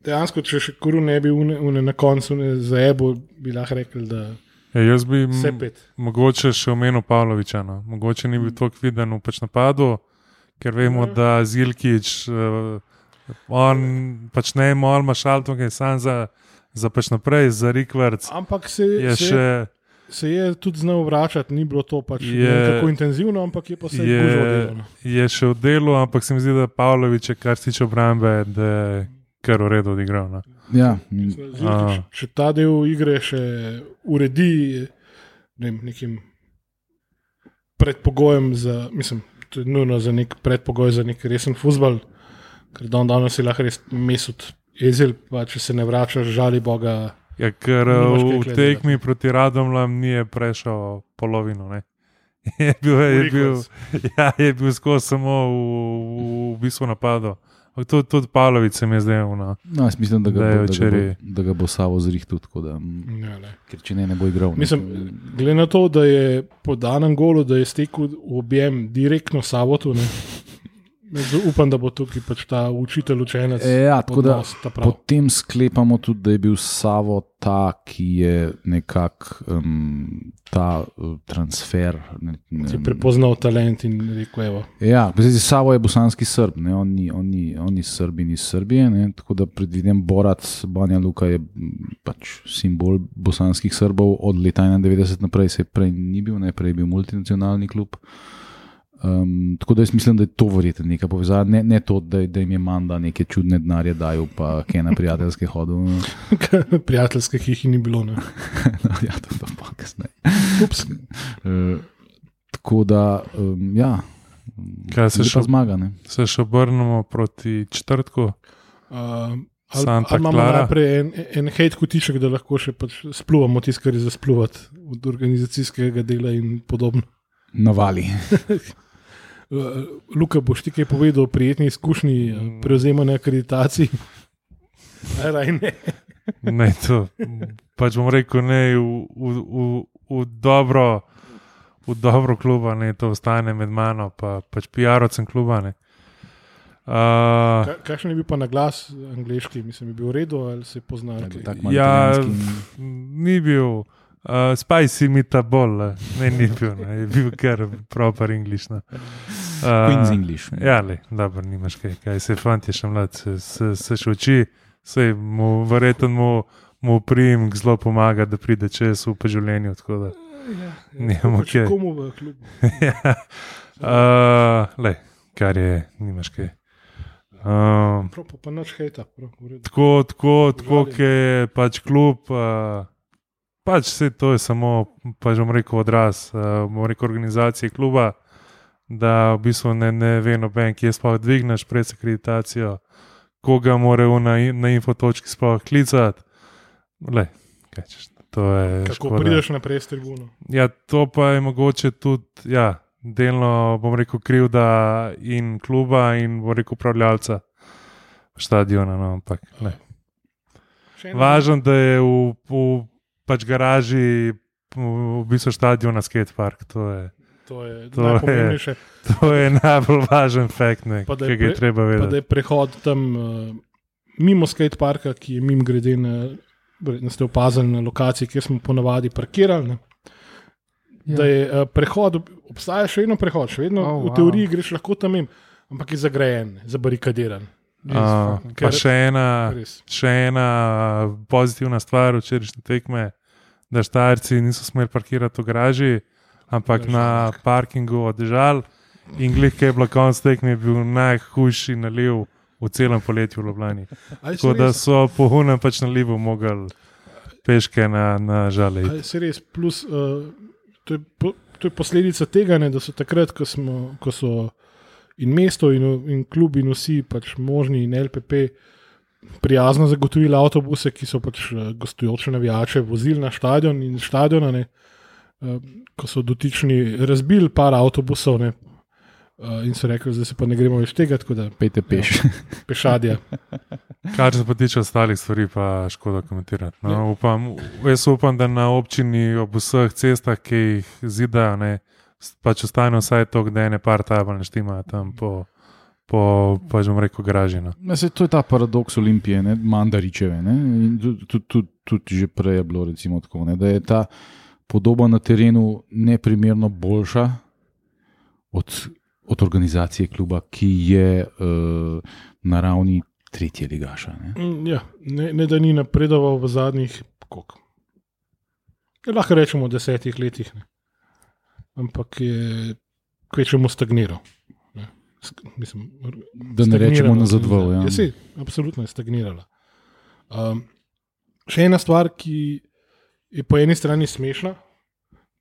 [SPEAKER 1] Dejansko, če še koru ne bi une, une na koncu ne zaebo, bi lahko rekel, da
[SPEAKER 2] Ja, jaz bi m-
[SPEAKER 1] vse pet.
[SPEAKER 2] mogoče še omenil Pavloviča. No. Mogoče ni bil tako viden v pač napadu, ker vemo,
[SPEAKER 1] Ja.
[SPEAKER 2] da Zilkič, uh, on pač ne ima Alma Šaltonga, je sam za, za pač naprej, za Rikvrc.
[SPEAKER 1] Ampak se
[SPEAKER 2] Je
[SPEAKER 1] se,
[SPEAKER 2] še.
[SPEAKER 1] se je tudi znal vračati, ni bilo to pač
[SPEAKER 2] Je-
[SPEAKER 1] je, tako intenzivno, ampak je pa se
[SPEAKER 2] je,
[SPEAKER 1] je no.
[SPEAKER 2] je še v delu, ampak se mi zdi, da Pavlovič je, kar se tiče obrambe, da je kar v redu odigral. No.
[SPEAKER 3] Ja,
[SPEAKER 2] A.
[SPEAKER 1] Če ta del igre še uredi ne vem, nekim predpogojem za, mislim, to je nujno za nek predpogoj za nek resen futbol, ker dan danes je lahko res mesut ezel, pa če se ne vračaš, žali Boga.
[SPEAKER 2] Ja, ker v tekmi proti Radomljam ni prešel polovino. Ne. Je bil, je bil, ja, je bil skozi samo v, v, v bistvu napadu. Tudi, tudi Pavlović se mi je zdel. No.
[SPEAKER 3] no, jaz mislim, da ga,
[SPEAKER 2] Da
[SPEAKER 3] bo, da, ga bo, da ga bo Savo zrihtel, tako da, mm,
[SPEAKER 1] Ja, ne.
[SPEAKER 3] ker če ne, ne bo igral.
[SPEAKER 1] Mislim, glede na to, da je po danem golu, da je stekel v objem direktno Savotu, ne, upam, da bo tukaj pač ta učitelj učenec.
[SPEAKER 3] E, ja, tako da. Potem sklepamo tudi, da je bil Savo ta, ki je nekako um, ta uh, transfer. Ne, ne,
[SPEAKER 1] prepoznal talent in rekel, evo.
[SPEAKER 3] Ja, zdaj, Savo je bosanski srb, ne, on, ni, on, ni, on ni srbin iz Srbije, ne, tako da predvidim, Borat Banja Luka je m, pač simbol bosanskih srbov od leta 91 naprej, se prej ni bil, ne, prej je bil multinacionalni klub. Um, tako da jaz mislim, da je to verjetno neka povezava, ne, ne to, da, da jim je manda neke čudne denarje dajal, pa kaj na prijateljske hodov.
[SPEAKER 1] Prijateljske, jih ni bilo. Ne.
[SPEAKER 3] ja, to je pa kasneje.
[SPEAKER 1] Ups.
[SPEAKER 3] Uh, tako da, um, ja,
[SPEAKER 2] Kaj se še-
[SPEAKER 3] zmaga. Ne?
[SPEAKER 2] Se še obrnemo proti četrtku.
[SPEAKER 1] Uh, ali, ali imamo
[SPEAKER 2] Clara.
[SPEAKER 1] najprej en, en hate kotiček, da lahko še pač spluvamo tisto, kar je za spluvati od organizacijskega dela in podobno.
[SPEAKER 3] Navali.
[SPEAKER 1] Uh, Luka, boš ti kaj povedal o prijetni izkušnji uh, prevzemanja akreditacij? Raj ne.
[SPEAKER 2] Ne, to, pač bom rekel, ne, v, v, v, v dobro. V dobro kluba, ne, to ostane med mano, pa pač PR-ovcem kluba. Ne. Uh,
[SPEAKER 1] Ka- Kakšen je bil pa na glas angliški, mislim, je bil v redu ali se je poznal?
[SPEAKER 2] Ja, ni bil. Uh, spicy metabol, eh. ne, ni bil, ne, je bil kar proper angliš. Uh,
[SPEAKER 3] Queen's English.
[SPEAKER 2] Ja, le, dobro, nimaš kaj, kaj se fanti še mlad, se, se, se še uči, se mu verjetno mu, mu prijem zelo pomaga, da pride čez v življenju. tako da,
[SPEAKER 1] Ja,
[SPEAKER 2] Nimamo
[SPEAKER 1] pač
[SPEAKER 2] kaj.
[SPEAKER 1] Komu v klubu?
[SPEAKER 2] ja. uh, le, kar je, nimaš kaj. Um,
[SPEAKER 1] Prav, pa, pa noč hejta. prav,
[SPEAKER 2] tako, tako, tako ki je pač klub. Uh, pač vse to je samo, pač bom rekel, odraz, uh, bom rekel, organizacije kluba, da v bistvu ne, ne ve noben, kje sploh dvigneš pred akreditacijo, koga morajo na, na infotočki sploh klicati. Le, kaj češ, to je.
[SPEAKER 1] Kako
[SPEAKER 2] škoda.
[SPEAKER 1] prideš naprej s tribuno?
[SPEAKER 2] Ja, to pa je mogoče tudi, ja, delno, bom rekel, krivda in kluba, in bom rekel, upravljalca stadiona. No, ampak, Važno, da je v, v pač garaži, v, bistvu stadiona skatepark. To je,
[SPEAKER 1] To je
[SPEAKER 2] To je-
[SPEAKER 1] najpomembnejše.
[SPEAKER 2] to je najbolj važen fakt, ne,
[SPEAKER 1] Pa da
[SPEAKER 2] ki
[SPEAKER 1] je
[SPEAKER 2] ga je treba
[SPEAKER 1] Pa da
[SPEAKER 2] vedeti.
[SPEAKER 1] je prehod tam uh, mimo skateparka, ki je mimo grede na. Verjetno ste opazili na lokaciji, kjer smo ponavadi parkirali. Ne?
[SPEAKER 4] Ja.
[SPEAKER 1] Da je uh, prehod, obstaja še vedno prehod, še vedno
[SPEAKER 4] Oh,
[SPEAKER 1] v
[SPEAKER 4] wow.
[SPEAKER 1] teoriji greš lahko tam in, ampak je zagrajen, zabarikadiran.
[SPEAKER 2] Uh, pa še ena,
[SPEAKER 1] Res.
[SPEAKER 2] še ena pozitivna stvar včerajšnje tekme, da štajrci niso smeli parkirati v garaži, ampak
[SPEAKER 1] Ja,
[SPEAKER 2] na parkingu od žal. In glih, ki je bilo konc tekme, bil najhujši naliv v celem poletju v Ljubljani. Tako da so po hunem pač nalivu mogli peške na, na žale.
[SPEAKER 1] se res, plus, uh, to, je po, to je posledica tega, ne, da so takrat, ko, smo, ko so in mesto, in, in klub, in vsi pač možni, in LPP. Prijazno zagotovili avtobuse, ki so pač eh, gostujoče navijače vozili na stadion in stadiona, ne, eh, ko so dotični razbili par avtobusov ne, eh, in so rekli, da se pa ne gremo več tega, tako da
[SPEAKER 3] Pejte peš.
[SPEAKER 1] pešadja.
[SPEAKER 2] Kar se pa tiče ostalih stvari, pa škoda komentirati. No, upam, jaz upam, da na občini ob vseh cestah, ki jih zidajo, ne, pač ostane vsaj to, da ene par tabel neštimajo tam po, po pač bom rekel, garaži. No.
[SPEAKER 3] Ja, saj to je ta paradoks Olimpije, ne? Mandaričeve. Ne? In Tudi tud, tud, tud že prej je bilo recimo, tako, ne? da je ta podoba na terenu neprimerno boljša od, od organizacije kluba, ki je uh, na ravni tretje ligaša. Ne?
[SPEAKER 1] Mm, Ja, ne, ne da ni napredoval v zadnjih, koliko. Ja, lahko rečemo, desetih letih, ne. ampak je kvečemu stagniral. Mislim,
[SPEAKER 3] Da ne rečemo nazadval. Ja.
[SPEAKER 1] Ja, se, absolutno je stagnirala. Um, še ena stvar, ki je po eni strani smešna,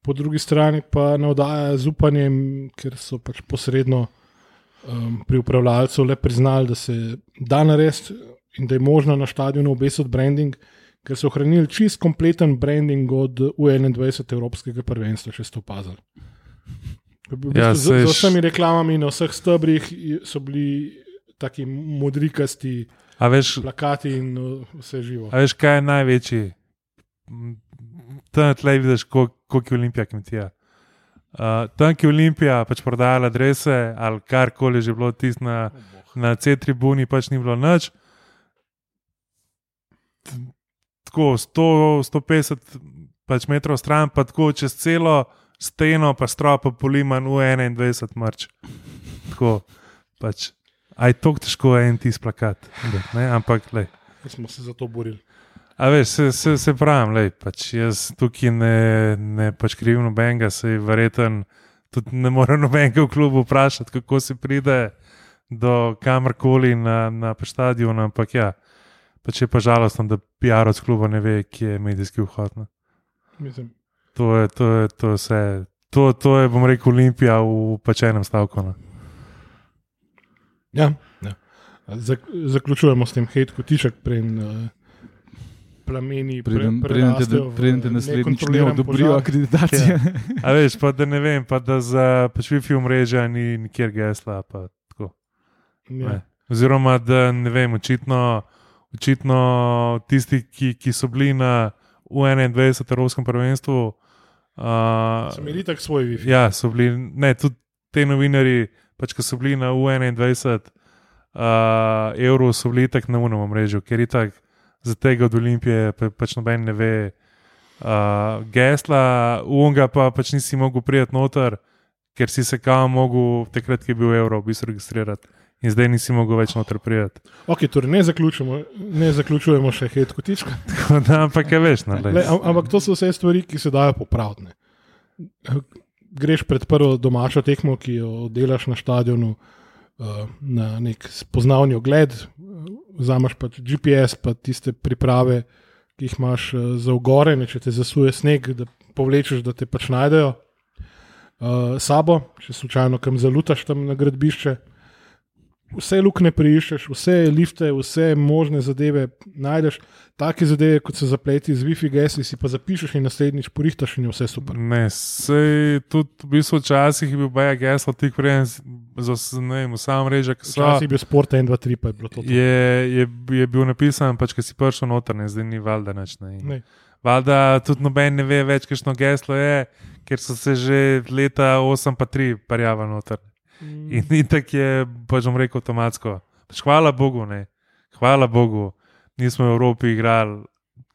[SPEAKER 1] po drugi strani pa navdaja z upanjem, ker so pač posredno um, pri upravljalcu le priznali, da se da narediti in da je možno na stadionu obesiti branding, ker so ohranili čist kompleten branding od U21 Evropskega prvenstva, če ste opazili.
[SPEAKER 2] Ja,
[SPEAKER 1] z,
[SPEAKER 2] saj
[SPEAKER 1] z vsemi reklamami na vseh stebrih so bili taki modrikasti
[SPEAKER 2] A veš,
[SPEAKER 1] plakati in uh, vse živo.
[SPEAKER 2] a veš, kaj je največji? Tam tleh vidiš, kol- koliko je Olimpija kmetija. Uh, tam, ki je Olimpija pač prodajala adrese ali karkoli že bilo tisto na, na C-tribuni, pač ni bilo nič. Tako 100, 150 pač metrov stran, pa tako čez celo steno, pa strop, pa poliman U21 mrč. Tako pač. Aj to težko je en tisti plakat, ne? ampak le.
[SPEAKER 1] Smo se za to borili.
[SPEAKER 2] A veš, se, se, se pravim, lej, pač jaz tukaj ne, ne pač krivim nobenega, se je verjeten, tudi ne more nobenega v klubu vprašati, kako se pride do kamorkoli na, na pač stadion, ampak ja, pač je pa žalostno, da PR od kluba ne ve, kje je medijski vhod. Ne.
[SPEAKER 1] Mislim,
[SPEAKER 2] To je, to je, to je vse. To, to je, bom rekel, Olimpija v pač enem stavku. No.
[SPEAKER 1] ja, ja. Zak, zaključujemo s tem hejt kotiček pred uh, plameni.
[SPEAKER 3] Preden,
[SPEAKER 1] pre-
[SPEAKER 3] preden, te,
[SPEAKER 1] prerastejo v
[SPEAKER 3] preden te naslednjič ne odobrijo akreditacije.
[SPEAKER 2] A veš, pa da ne vem, pa da za pač Wi-Fi omrežja ni nikjer gesla. Pa, tako.
[SPEAKER 1] Ja.
[SPEAKER 2] Ne. Oziroma, da ne vem, očitno, očitno tisti, ki, ki so bili na U21 Evropskem prvenstvu. Uh,
[SPEAKER 1] So imeli tak svoj Wi-Fi.
[SPEAKER 2] ja, so bili, ne, tudi te novinari, pač, ki so bili na U21, uh, evrov so bili tako na unem mrežu, ker je tako za tega od Olimpije pa, pač noben ne ve. Uh, gesla, unga pa pač nisi mogel prijeti noter, ker si se kam mogel, takrat, ki je bil evro, v bistvu registrirati. In zdaj nisi mogel več noter prijeti.
[SPEAKER 1] Ok, torej ne, zaključujemo, ne zaključujemo še hit kotička.
[SPEAKER 2] Da, ampak je veš, no,
[SPEAKER 1] Le, ampak to so vse stvari, ki se dajo popraviti. ne. Greš pred prvo domačo tekmo, ki jo delaš na stadionu, uh, na nek spoznavni ogled, vzameš pač GPS, pa tiste priprave, ki jih imaš uh, za ugore, ne, če te zasuje sneg, da povlečeš, da te pač najdejo. Uh, sabo, če slučajno kam zalutaš tam na gradbišče. Vse lukne priiščeš, vse lifte, vse možne zadeve najdeš, take zadeve, kot se zapleti z WiFi gesli, si pa zapišeš in naslednjič porihtaš in je vse super.
[SPEAKER 2] Ne, sej tudi v bistvu včasih je bil baja geslo tik preden, z- z os- ne vem, vsa mreža, ki so.
[SPEAKER 1] Včasih je bil sport 1, 2, 3, pa je bilo to. to.
[SPEAKER 2] Je, je, je bil napisan, pač, ki si prišel noter, ne, zdaj ni valjda nič. Ne.
[SPEAKER 1] Ne.
[SPEAKER 2] Valjda tudi noben ne ve več, kakšno geslo je, ker so se že leta 8 pa 3 parjava noter. In, in tako je, pač bom rekel, avtomatsko. Pač hvala Bogu, ne. Hvala Bogu, nismo v Evropi igrali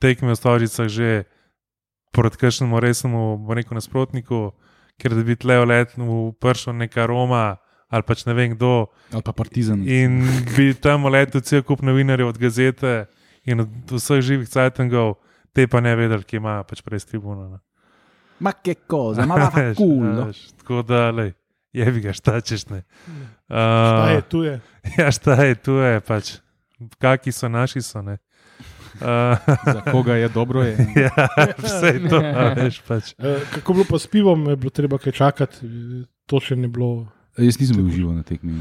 [SPEAKER 2] tekme v Stožicah že proti kakšnemu resnemu, bom rekel, nasprotniku, ker da bi tle letno prišel neka Roma ali pač ne vem kdo.
[SPEAKER 3] Ali pa Partizan.
[SPEAKER 2] In bi tam letel cel kup novinarjev od gazete in od vseh živih cajtangov, te pa ne vedeli, ki ima pač prej tribuna.
[SPEAKER 3] Ma che cosa, ma fa culo.
[SPEAKER 2] Tako da, lej, je bi ga štačeš. Ne.
[SPEAKER 1] Ta je
[SPEAKER 2] Uh,
[SPEAKER 1] tu je.
[SPEAKER 2] ja, šta je, tu je pač. Kaki so naši so. Ne. Uh,
[SPEAKER 3] Za koga je dobro, je.
[SPEAKER 2] ja, vse to, veš pač.
[SPEAKER 1] E, kako je bilo pa s pivom, je bilo treba kaj čakati, e, to še ni bilo.
[SPEAKER 3] Jaz nisem bil živo na tekmi.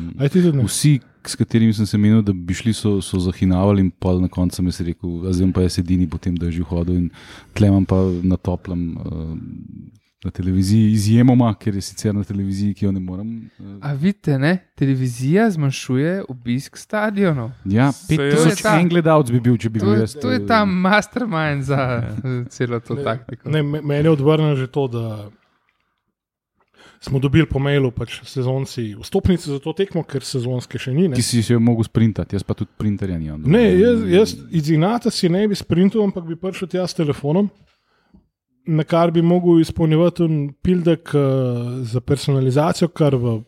[SPEAKER 3] Vsi, s katerimi sem se menil, da bi šli, so, so zahinavali, in pa na koncu sem jaz rekel, a zdaj pa jaz edini, potem da je že hodil in tlemam pa na toplem. Uh, Na televiziji izjemoma, ker je sicer na televiziji, ki jo ne morem. Uh,
[SPEAKER 4] A vidite, ne? televizija zmanjšuje obisk stadionov.
[SPEAKER 3] ja,
[SPEAKER 2] Se-
[SPEAKER 3] 5000
[SPEAKER 4] To je ta-
[SPEAKER 3] en gledalec bi bil, če bi
[SPEAKER 4] To,
[SPEAKER 3] bil jaz.
[SPEAKER 4] to je
[SPEAKER 3] eh,
[SPEAKER 4] ta mastermind za eh, celo to
[SPEAKER 1] Ne,
[SPEAKER 4] taktiko.
[SPEAKER 1] Ne, me- meni je odvrnilo že to, da smo dobili po mailu pač sezonci vstopnice za to tekmo, ker sezonske še ni. Ne,
[SPEAKER 3] Ti si se jo mogel sprintati, jaz pa tudi printerja nimam.
[SPEAKER 1] ne jaz, jaz iz Inata si ne bi sprintal, ampak bi prišel tja s telefonom. Na kar bi mogel izpolnjevati un pildek uh, za personalizacijo, kar v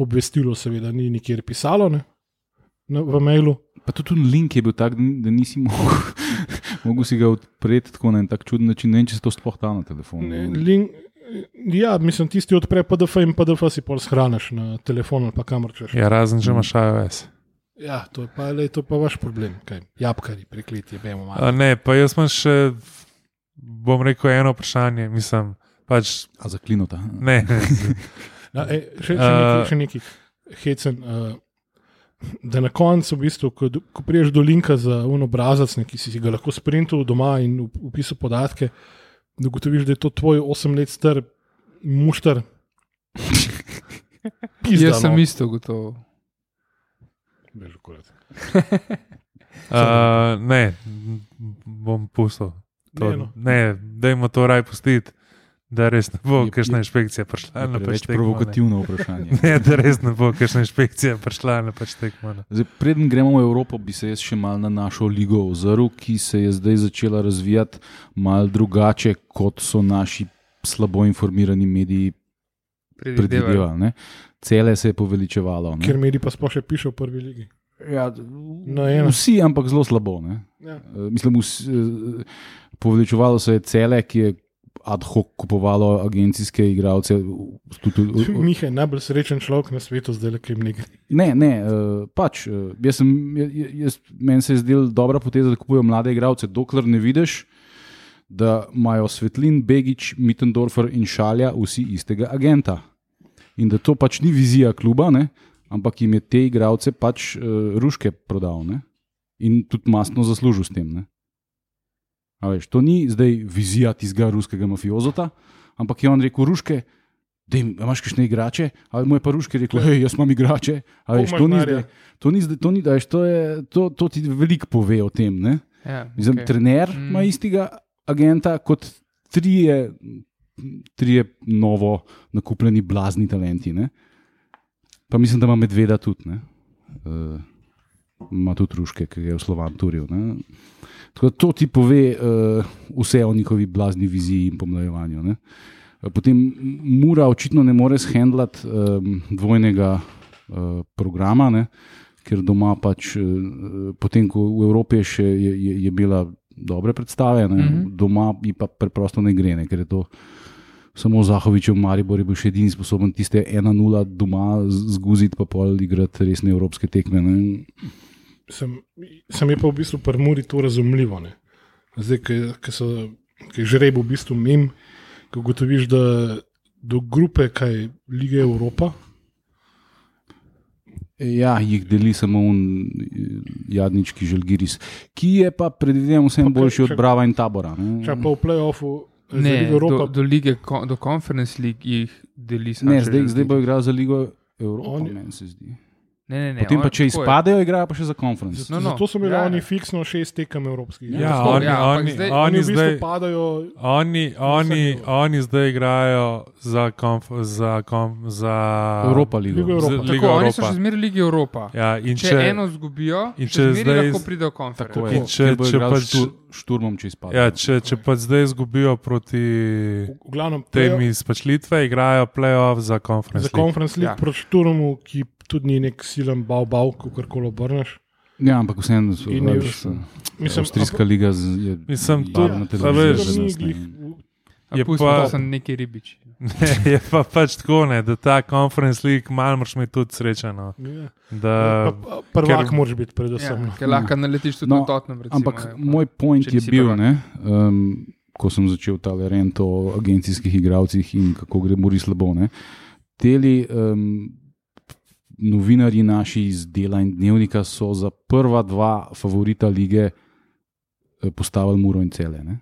[SPEAKER 1] obvestilu, seveda, ni nikjer pisalo, ne, na, v mailu.
[SPEAKER 3] Pa tudi tudi link je bil tak, da nisi mogel, mogel si ga odpreti tako na en tak čuden način. Ne vem, če se to sploh da na telefonu.
[SPEAKER 1] Ne, link, ja, mislim, tisti odpre PDF in PDF si pol shraniš na telefon ali pa kamor češ.
[SPEAKER 2] Ja, razen če imaš iOS.
[SPEAKER 1] Ja, to je pa, lej, to pa vaš problem, kaj jabkari, prekleti, vemo malo.
[SPEAKER 2] A ne, pa jaz imam še, bom rekel, eno vprašanje. Mislim, pač
[SPEAKER 3] A zaklinota.
[SPEAKER 2] ne.
[SPEAKER 1] Ja, e, še, še,
[SPEAKER 2] Uh,
[SPEAKER 1] nekaj, še nekaj, hecen. Uh, da na koncu, v bistvu, ko, ko priješ do linka za un obrazac, ne, ki si ga lahko sprintal doma in up- upisal podatke, da ugotoviš, da je to tvoj 8 let star mušter. Pizda,
[SPEAKER 4] Jaz sem
[SPEAKER 1] no.
[SPEAKER 4] isto gotovo.
[SPEAKER 1] Kurat.
[SPEAKER 2] Uh, ne, bom pustil. To,
[SPEAKER 1] Ne, no.
[SPEAKER 2] ne, dajmo to raj pustiti, da res ne bo
[SPEAKER 3] Je-
[SPEAKER 2] kakšna
[SPEAKER 3] je-
[SPEAKER 2] inšpekcija prišla na pač
[SPEAKER 3] Preveč
[SPEAKER 2] ne.
[SPEAKER 3] provokativno vprašanje.
[SPEAKER 2] Ne, da res ne bo kakšna inšpekcija prišla na pač tekmo. ne.
[SPEAKER 3] Zdaj, preden gremo v Evropo, bi se jaz še mal na našo ligo ozrl, ki se je zdaj začela razvijati mal drugače, kot so naši slabo informirani mediji predvidevali. ne. Cele se je poveličevalo. ne.
[SPEAKER 1] Ker mediji pa sploh še piše v prvi ligi.
[SPEAKER 3] Ja,
[SPEAKER 1] No, eno.
[SPEAKER 3] vsi, ampak zelo slabo. Ne.
[SPEAKER 1] Ja.
[SPEAKER 3] Eh, Mislim, vsi, eh, poveličevalo se je cele, ki je ad hoc kupovalo agencijske igralce.
[SPEAKER 1] Miha je najbolj srečen človek na svetu, zdaj le kaj jim nekaj.
[SPEAKER 3] Ne, ne, uh, pač. Uh, jaz sem, jaz, meni se je zdela dobra poteza, da kupujejo mlade igralce, dokler ne vidiš, da imajo Svetlin, Begič, Mittendorfer in Šalja vsi istega agenta. In da to pač ni vizija kluba, ne, ampak jim je te igralce pač uh, ruške prodal ne, in tudi masno zaslužil s tem. Ne. A Veš, to ni zdaj vizija tistega ruskega mafiozota, ampak je on rekel: Ruške, Dej, a imaš kakšne igrače? Ali mu je pa Ruški rekel: hej, jaz imam igrače. A Veš, to, ni zdaj, to, ni zdaj, to, ni, veš, to, je, to, to ti veliko pove o tem. Ne?
[SPEAKER 4] Ja,
[SPEAKER 3] Mislim,
[SPEAKER 4] okej.
[SPEAKER 3] Trener
[SPEAKER 4] Mm.
[SPEAKER 3] ima istega agenta kot trije, trije novo nakupljeni blazni talenti. Ne? Pa mislim, da ima medveda tudi. ne. Uh, ima tudi ruške, ki je v Slovan turil. Ne. Tako da to ti pove uh, vse o njihovi blazni viziji in pomlajevanju. Ne. Potem Mura očitno ne more shendlati um, dvojnega uh, programa, ne, ker doma pač, uh, potem ko v Evropi še je, je, je bila dobre predstave, ne, mm -hmm. doma ji pa preprosto ne gre, ne, ker je to samo Zahovičev Maribor je bil še edini sposoben tiste 1-0 doma zguziti, pa pol igrati resne evropske tekme. Ne.
[SPEAKER 1] Sem, sem je pa v bistvu pri Muri to razumljivo. Ne. Zdaj, ki je žreb v bistvu mem, ko gotoviš, da do grupe, kaj lige Evropa.
[SPEAKER 3] Ja, jih deli samo un jadnički želgiris, ki je pa predvidevam vsem
[SPEAKER 1] Pa
[SPEAKER 3] boljši od Brava in Tabora. Ne,
[SPEAKER 1] Če pa v playoffu za
[SPEAKER 4] Ne,
[SPEAKER 1] Ligo
[SPEAKER 4] do,
[SPEAKER 1] Evropa,
[SPEAKER 4] do, lige, do Conference League jih deli samo.
[SPEAKER 3] ne zdaj, zdaj bo igral za Ligo Evropa,
[SPEAKER 1] Oni-
[SPEAKER 3] meni se zdi.
[SPEAKER 4] Ne, ne, ne,
[SPEAKER 3] Potem pa,
[SPEAKER 4] on-
[SPEAKER 3] če
[SPEAKER 4] tako je.
[SPEAKER 3] izpadejo, igrajo pa še za konferenc.
[SPEAKER 1] no,
[SPEAKER 4] no,
[SPEAKER 1] zato so imeli
[SPEAKER 4] ja,
[SPEAKER 1] oni
[SPEAKER 4] ja.
[SPEAKER 1] fiksno šest tekem evropskih.
[SPEAKER 3] Ja.
[SPEAKER 2] Ja,
[SPEAKER 4] Tako,
[SPEAKER 2] oni,
[SPEAKER 4] ja,
[SPEAKER 2] oni,
[SPEAKER 4] zdaj-
[SPEAKER 2] oni,
[SPEAKER 1] Oni v bistvu
[SPEAKER 2] zdaj,
[SPEAKER 1] padajo.
[SPEAKER 2] oni, oni, oni zdaj igrajo za, konf, za, konf, za
[SPEAKER 3] Evropa ligo.
[SPEAKER 1] Ligo
[SPEAKER 2] z-
[SPEAKER 1] Evropa.
[SPEAKER 2] Ligo
[SPEAKER 4] Tako, oni so
[SPEAKER 2] Evropa.
[SPEAKER 4] še zmeraj Ligi Evropa.
[SPEAKER 2] Ja, in
[SPEAKER 4] Če,
[SPEAKER 2] če,
[SPEAKER 4] če eno izgubijo,
[SPEAKER 2] in če zdaj-
[SPEAKER 4] lahko pridejo.
[SPEAKER 3] Tako
[SPEAKER 2] In če- če
[SPEAKER 3] igral
[SPEAKER 2] pač-
[SPEAKER 3] štur- šturmom, če izpadejo.
[SPEAKER 2] ja, če, če pa zdaj izgubijo proti
[SPEAKER 1] glavnem,
[SPEAKER 2] tem izpačlitve, igrajo playoff za
[SPEAKER 1] za
[SPEAKER 2] konferenco.
[SPEAKER 1] konferenc
[SPEAKER 4] Ja.
[SPEAKER 1] proti Šturmu, ki tudi ni nek silen bav, bav, kako koli obrneš.
[SPEAKER 3] Ja, ampak vseeno so
[SPEAKER 1] In je-
[SPEAKER 3] pač,
[SPEAKER 1] Mislim,
[SPEAKER 3] Avstrijska liga z- je
[SPEAKER 2] Mislim, tudi-
[SPEAKER 3] televizija
[SPEAKER 2] a veš,
[SPEAKER 3] za
[SPEAKER 1] ni
[SPEAKER 3] nas, ne.
[SPEAKER 1] glih-
[SPEAKER 2] je
[SPEAKER 4] Pustimo,
[SPEAKER 2] pa-
[SPEAKER 4] da so neki ribiči.
[SPEAKER 2] Ne, je pa pač tako, ne, da ta konferenc lig malo moraš imeti tudi srečano.
[SPEAKER 1] Ja.
[SPEAKER 2] Da,
[SPEAKER 1] Pa- pa Prvak
[SPEAKER 2] ker-
[SPEAKER 1] moraš biti, predvsem.
[SPEAKER 4] Ja,
[SPEAKER 1] no.
[SPEAKER 4] ker lahko naletiš tudi
[SPEAKER 3] No,
[SPEAKER 4] na. Recimo,
[SPEAKER 3] Ampak
[SPEAKER 4] ne, pa-
[SPEAKER 3] moj point je bil,
[SPEAKER 4] prvak.
[SPEAKER 3] ne, um, ko sem začel ta rent o agencijskih igravcih in kako gre Mori slabo. Ne. Teli um, novinarji naši iz dela in dnevnika so za prva dva favorita lige eh, postavili Muro in cele. Ne.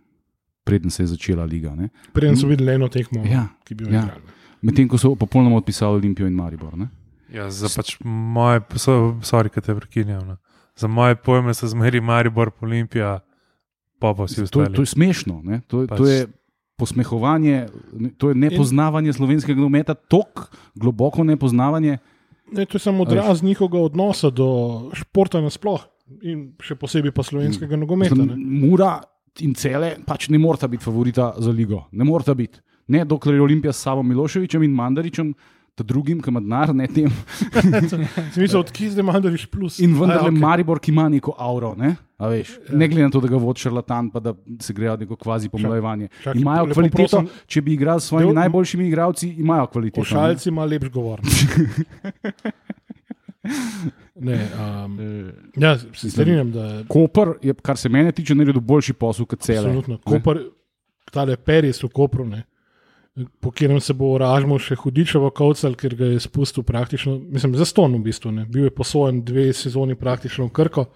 [SPEAKER 3] Preden se je začela liga. Ne.
[SPEAKER 1] Preden so videli eno tekmo,
[SPEAKER 3] Ja,
[SPEAKER 1] ki bi jo
[SPEAKER 3] ja.
[SPEAKER 1] igrali.
[SPEAKER 3] Medtem ko so popolnoma odpisali Olimpijo in Maribor. Ne.
[SPEAKER 2] ja, za pač moje, so, sorry, kaj te prekinjam. No. Za moje pojme so zmeri Maribor, Olimpija, pa pa vsi
[SPEAKER 3] To,
[SPEAKER 2] ostali.
[SPEAKER 3] to je smešno. Ne? To,
[SPEAKER 2] Pač-
[SPEAKER 3] to je posmehovanje, ne- to je nepoznavanje slovenskega nogometa, tako globoko nepoznavanje.
[SPEAKER 1] Ne, to je samo odraz njihovega odnosa do športa nasploh in še posebej pa slovenskega nogometa.
[SPEAKER 3] Mislim,
[SPEAKER 1] ne.
[SPEAKER 3] Mura in cele pač ne morata biti favorita za ligo. Ne morata biti. Ne, dokler je Olimpija s Savo Miloševičem in Mandaričem, ta drugim, ki ima denar, ne tem.
[SPEAKER 1] Smisel, odkje zdaj mandariš plus.
[SPEAKER 3] In vendar
[SPEAKER 1] okej.
[SPEAKER 3] Maribor, ki ima neko auro. Ne? A Veš, ne glede na to, da ga vodi šarlatan, pa da se grejo neko kvazi pomlajevanje. Imajo
[SPEAKER 1] lepo
[SPEAKER 3] kvaliteto,
[SPEAKER 1] prosim.
[SPEAKER 3] če bi igrali s svojimi
[SPEAKER 1] Del-
[SPEAKER 3] najboljšimi igralci, imajo kvaliteto. ne.
[SPEAKER 1] Pošaljci ima lepš govor. ne, um, ja, se strinjam, da je
[SPEAKER 3] Koper je, kar se mene tiče, naredil boljši posel kot cele.
[SPEAKER 1] absolutno. Koper, tale Peris v Kopru, ne, po katerem se bo ražmo še hudičevo kavcal, ker ga je spustil praktično, mislim, za ston v bistvu. Ne. Bil je posojen dve sezoni praktično v Krko.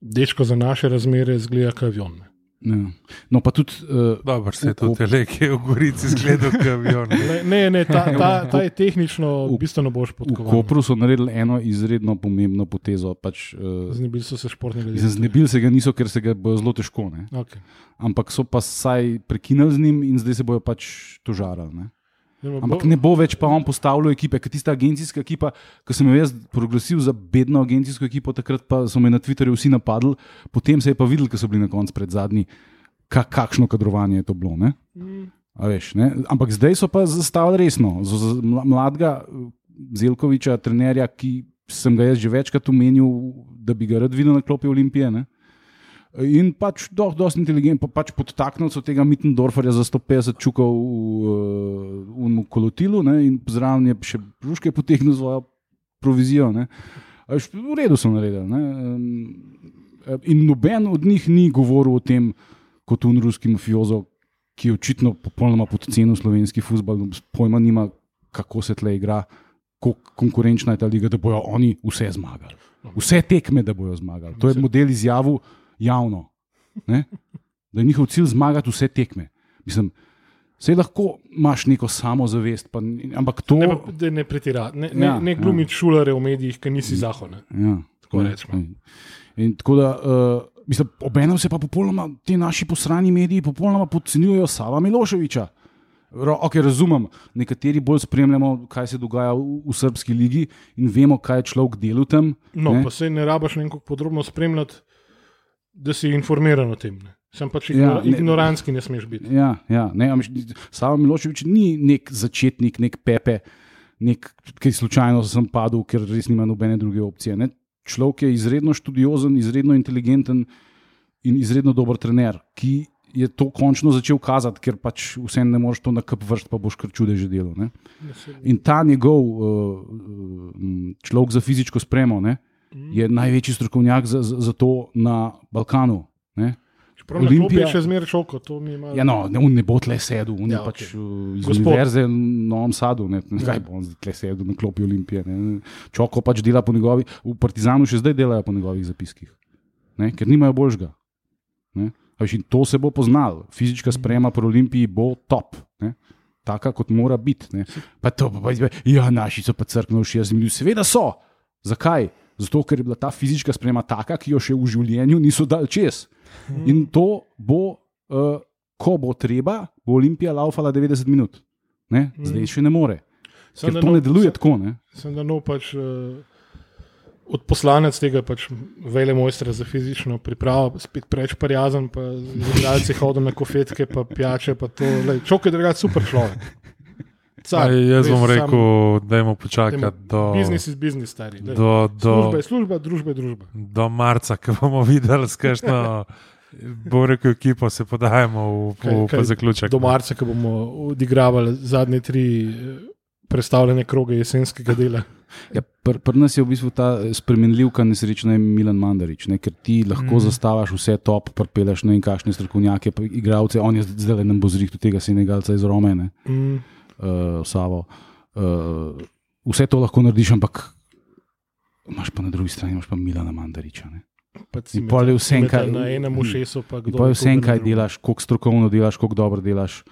[SPEAKER 1] Dečko za naše razmere zgleda kot avion. Ne.
[SPEAKER 3] Ja. No, pa tudi. Uh,
[SPEAKER 2] Dobro, se
[SPEAKER 3] v
[SPEAKER 2] tudi le, ki je v Gorici zgledal, avion.
[SPEAKER 1] Ne, ne, ne ta, ta, ta je tehnično
[SPEAKER 3] V-
[SPEAKER 1] bistveno boljš
[SPEAKER 3] v
[SPEAKER 1] podkovan.
[SPEAKER 3] Kopru so naredili eno izredno pomembno potezo. Pač, uh,
[SPEAKER 1] Znebili so se športnega
[SPEAKER 3] Znebili se ga niso, ker se ga bojo zelo težko. Ne?
[SPEAKER 1] Okay.
[SPEAKER 3] Ampak so pa saj prekinili z njim in zdaj se bojo pač tožarali. Ampak ne bo več pa on postavljal ekipe, ker tista agencijska ekipa, ki sem jo jaz proglasil za bedno agencijsko ekipo, takrat pa so me na Twitterju vsi napadli, potem se je pa videl, ker so bili na koncu pred zadnji, ka, kakšno kadrovanje je to bilo. Ne? A Veš, ne? Ampak zdaj so pa zastavili resno. Z, z, mla- mladega eh, Zelkoviča, trenerja, ki sem ga jaz že večkrat omenil, da bi ga rad videl na klopi Olimpije. Ne? In pač do, dosti inteligentno, pa pač podtaknil so tega Mittendorferja za 150 čukov v, uh, v kolotilu ne, in zraven je še Pruške potegnil svojo provizijo. Ne. V redu so naredili. Ne. In noben od njih ni govoril o tem, kot un ruski mafiozo, ki je očitno popolnoma podcenil slovenski futbol, pojma nima, kako se tle igra, kako konkurenčna je ta liga, da bojo oni vse zmagali. Vse tekme, da bojo zmagali. To je model izjavil javno. Ne? Da je njihov cilj zmagati vse tekme. Mislim, Vse lahko imaš neko samozavest, pa, ampak to
[SPEAKER 1] Ne, pa- ne pretirati, ne, ne,
[SPEAKER 3] Ja,
[SPEAKER 1] ne glumiti ja. šulare v medijih, ki nisi zahod.
[SPEAKER 3] Ja,
[SPEAKER 1] Tako
[SPEAKER 3] ja,
[SPEAKER 1] rečemo.
[SPEAKER 3] In, tako da, uh, mislim, obenem se pa popolnoma ti naši posrani mediji popolnoma podcenjujejo Sava Miloševiča. Okay, razumem, nekateri bolj spremljamo, kaj se dogaja v, v srpski ligi in vemo, kaj je človek delal tam.
[SPEAKER 1] No,
[SPEAKER 3] ne.
[SPEAKER 1] pa se ne rabaš nekako podrobno spremljati, da si informiran o tem. Ne. Sem pač
[SPEAKER 3] Ja,
[SPEAKER 1] ignora,
[SPEAKER 3] ne-
[SPEAKER 1] ignorantski, ne smeš biti.
[SPEAKER 3] Ja, ja, ne, Savo Miloševič ni nek začetnik, nek pepe, nek, ki slučajno sem padel, ker res nima nobene druge opcije. Ne. Človek je izredno študiozen, izredno inteligenten in izredno dober trener, ki je to končno začel kazati, ker pač vse ne moreš to na kup vrst, pa boš kar čudeže delal. Ne. In ta njegov uh, uh, človek za fizično spremo ne, je največji strokovnjak za, za, za to na Balkanu. Ne.
[SPEAKER 1] Čeprav na klopi
[SPEAKER 3] Olimpija-
[SPEAKER 1] je še zmeraj šoko, to mi malo.
[SPEAKER 3] Ja, no, ne, on ne bo tle sedel, on ja, je pač
[SPEAKER 1] okej.
[SPEAKER 3] okay. iz
[SPEAKER 1] Gospod.
[SPEAKER 3] univerze v Novem Sadu. Ne, ne, kaj bo on tle sedel na klopi Olimpije. Ne. Čoko pač dela po njegovih, v Partizanu še zdaj delajo po njegovih zapiskih, ne, ker nimajo božga. Ne. In To se bo poznalo, fizična sprema pri Olimpiji bo top. Ne. Taka, kot mora biti. Pa to, pa, pa, ja, naši so pa crkveni, še jaz jim ljubim. Seveda so. Zakaj? Zato, ker je bila ta fizična sprema taka, ki jo še v življenju niso dal čez. In to bo, uh, ko bo treba, bo Olimpija laufala 90 minut. Ne? Zdaj še ne more.
[SPEAKER 1] Sem,
[SPEAKER 3] Ker to
[SPEAKER 1] nov-
[SPEAKER 3] ne deluje
[SPEAKER 1] sem-
[SPEAKER 3] tako. Ne?
[SPEAKER 1] Sem da nov pač. Uh, Od poslanec tega pač vele mojstra za fizično pripravo, spet preveč prijazen, pa z igralci hodijo na kofetke, pa pijače, pa to. Čok je drugač super človek. Car,
[SPEAKER 2] Aj, jaz bom rekel, da jim
[SPEAKER 1] dajmo-
[SPEAKER 2] počakati do,
[SPEAKER 1] Biznis je biznis, stari. daj.
[SPEAKER 2] do,
[SPEAKER 1] Služba
[SPEAKER 2] do,
[SPEAKER 1] je služba, družba je družba.
[SPEAKER 2] do marca, ko bomo videli, s kakšno, bom rekel, ekipo se podajamo v,
[SPEAKER 1] Kaj-
[SPEAKER 2] v,
[SPEAKER 1] kaj
[SPEAKER 2] v zaključek.
[SPEAKER 1] Do marca, ko bomo odigravali zadnje tri eh, predstavljene kroge jesenskega dela.
[SPEAKER 3] Ja, Pri pr nas je v bistvu ta eh, spremenljivka nesrečna je Milan Mandarič, ne? ker ti lahko mm. zastavaš vse top, prpeleš ne vem kakšne strokovnjake, pa igralce, on je zdaj le nam bo zrihtel tega Senegalca iz Rome, ne,
[SPEAKER 1] Mm.
[SPEAKER 3] Uh, Savo. Uh, vse to lahko narediš, ampak imaš pa na drugi strani imaš pa Milana Mandariča. Ne?
[SPEAKER 1] Pa
[SPEAKER 3] je vse, kaj-
[SPEAKER 1] Na enem ušesu pa
[SPEAKER 3] je vse, kaj delaš, koliko strokovno delaš, koliko dobro delaš,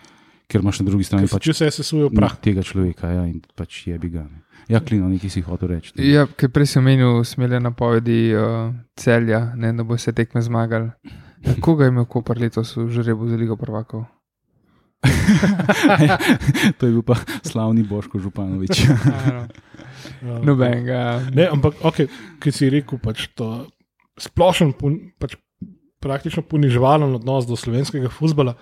[SPEAKER 3] ker imaš na drugi strani
[SPEAKER 1] se
[SPEAKER 3] pač
[SPEAKER 1] Če vse sesuje v prah.
[SPEAKER 3] tega človeka ja, in pač je bi ga. Ne. Ja, klino, nekaj si hotel reči. ne.
[SPEAKER 4] Ja, ker prej si omenil smele napovedi uh, celja, ne, da bo se tekme zmagali. Koga je imel Koper letos v žrebu za Ligo prvakov?
[SPEAKER 3] to je bil pa slavni Boško Županovič.
[SPEAKER 4] Nobenega.
[SPEAKER 1] Ne, ampak, okay, ki si rekel, pač to splošen, pon, pač praktično poniževalen odnos do slovenskega futbola.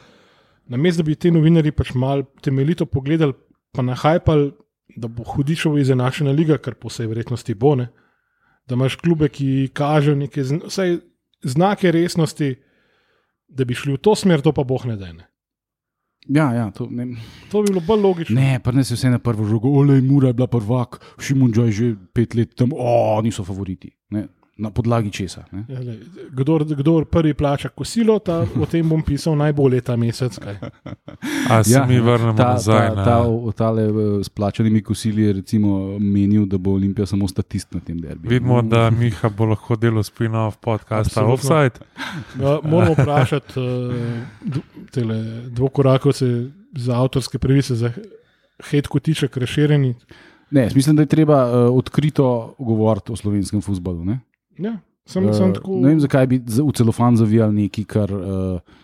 [SPEAKER 1] Namesto da bi ti novinari pač malo temeljito pogledali, pa nahajpali, da bo hudičevo izenačena liga, kar po vsej verjetnosti bo. Ne? Da imaš klube, ki kažejo neke zn vsaj znake resnosti, da bi šli v to smer, to pa boh ne da.
[SPEAKER 3] Ja, ja, to, ne,
[SPEAKER 1] To bi bilo bolj logično.
[SPEAKER 3] ne pa ne se vse na prvo žogo, olej, Mura je bila prvak, Šimunča je že pet let tam, o, niso favoriti. Ne, na podlagi česa. Ne.
[SPEAKER 1] Ja, Kdor, kdor prvi plača kosilo, ta, o tem bom pisal najbolje ta mesec. Kaj.
[SPEAKER 2] A se ja, mi vrnemo
[SPEAKER 3] ta,
[SPEAKER 2] nazaj.
[SPEAKER 3] ta,
[SPEAKER 2] na-
[SPEAKER 3] ta, o- tale eh, s plačanimi kosili je recimo menil, da bo Olimpija samo statist na tem derbiju.
[SPEAKER 2] Vidimo, da Miha bo lahko delal spin-off podcasta
[SPEAKER 1] Absolutno.
[SPEAKER 2] Offside.
[SPEAKER 1] Ja, moramo vprašati uh, dvokorakovce za avtorske pravice, za hit kotiček, reširjeni.
[SPEAKER 3] Ne, mislim, da je treba uh, odkrito govoriti o slovenskem futbalu. Ne?
[SPEAKER 1] Ja, sem, uh, sem tako.
[SPEAKER 3] ne vem, zakaj bi v celofan zavijali nekaj, kar uh,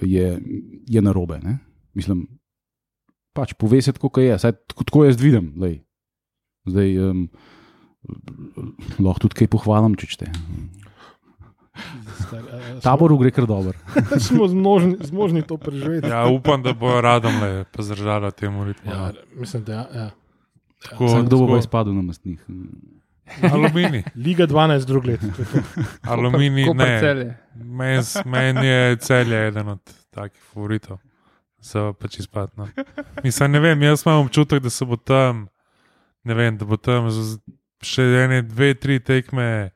[SPEAKER 3] je, je narobe. Ne? Mislim, pač pove se tako, kot je. Saj, tako, tako jaz vidim. Lej. Zdaj, um, lahko tudi kaj pohvalim, če čete.
[SPEAKER 1] Star, a, a,
[SPEAKER 3] Taboru gre kar dobro.
[SPEAKER 1] Smo, zmožni, zmožni to preživeti.
[SPEAKER 2] Ja, upam, da bojo radom le zdržali temu ritmu.
[SPEAKER 1] Ja,
[SPEAKER 2] Ja,
[SPEAKER 1] mislim, da ja, ja.
[SPEAKER 2] tako,
[SPEAKER 3] Sam kdo bo izpadel na mastnih.
[SPEAKER 2] Aluminij.
[SPEAKER 1] Liga 12, drug let.
[SPEAKER 2] Aluminij
[SPEAKER 4] Koper
[SPEAKER 2] ne.
[SPEAKER 4] celje.
[SPEAKER 2] Meni men je celje eden od takih favoritov. So pač izpad. No. Mislim, ne vem, jaz imam občutek, da se bo tam, ne vem, da bo tam še ene, dve, tri tekme,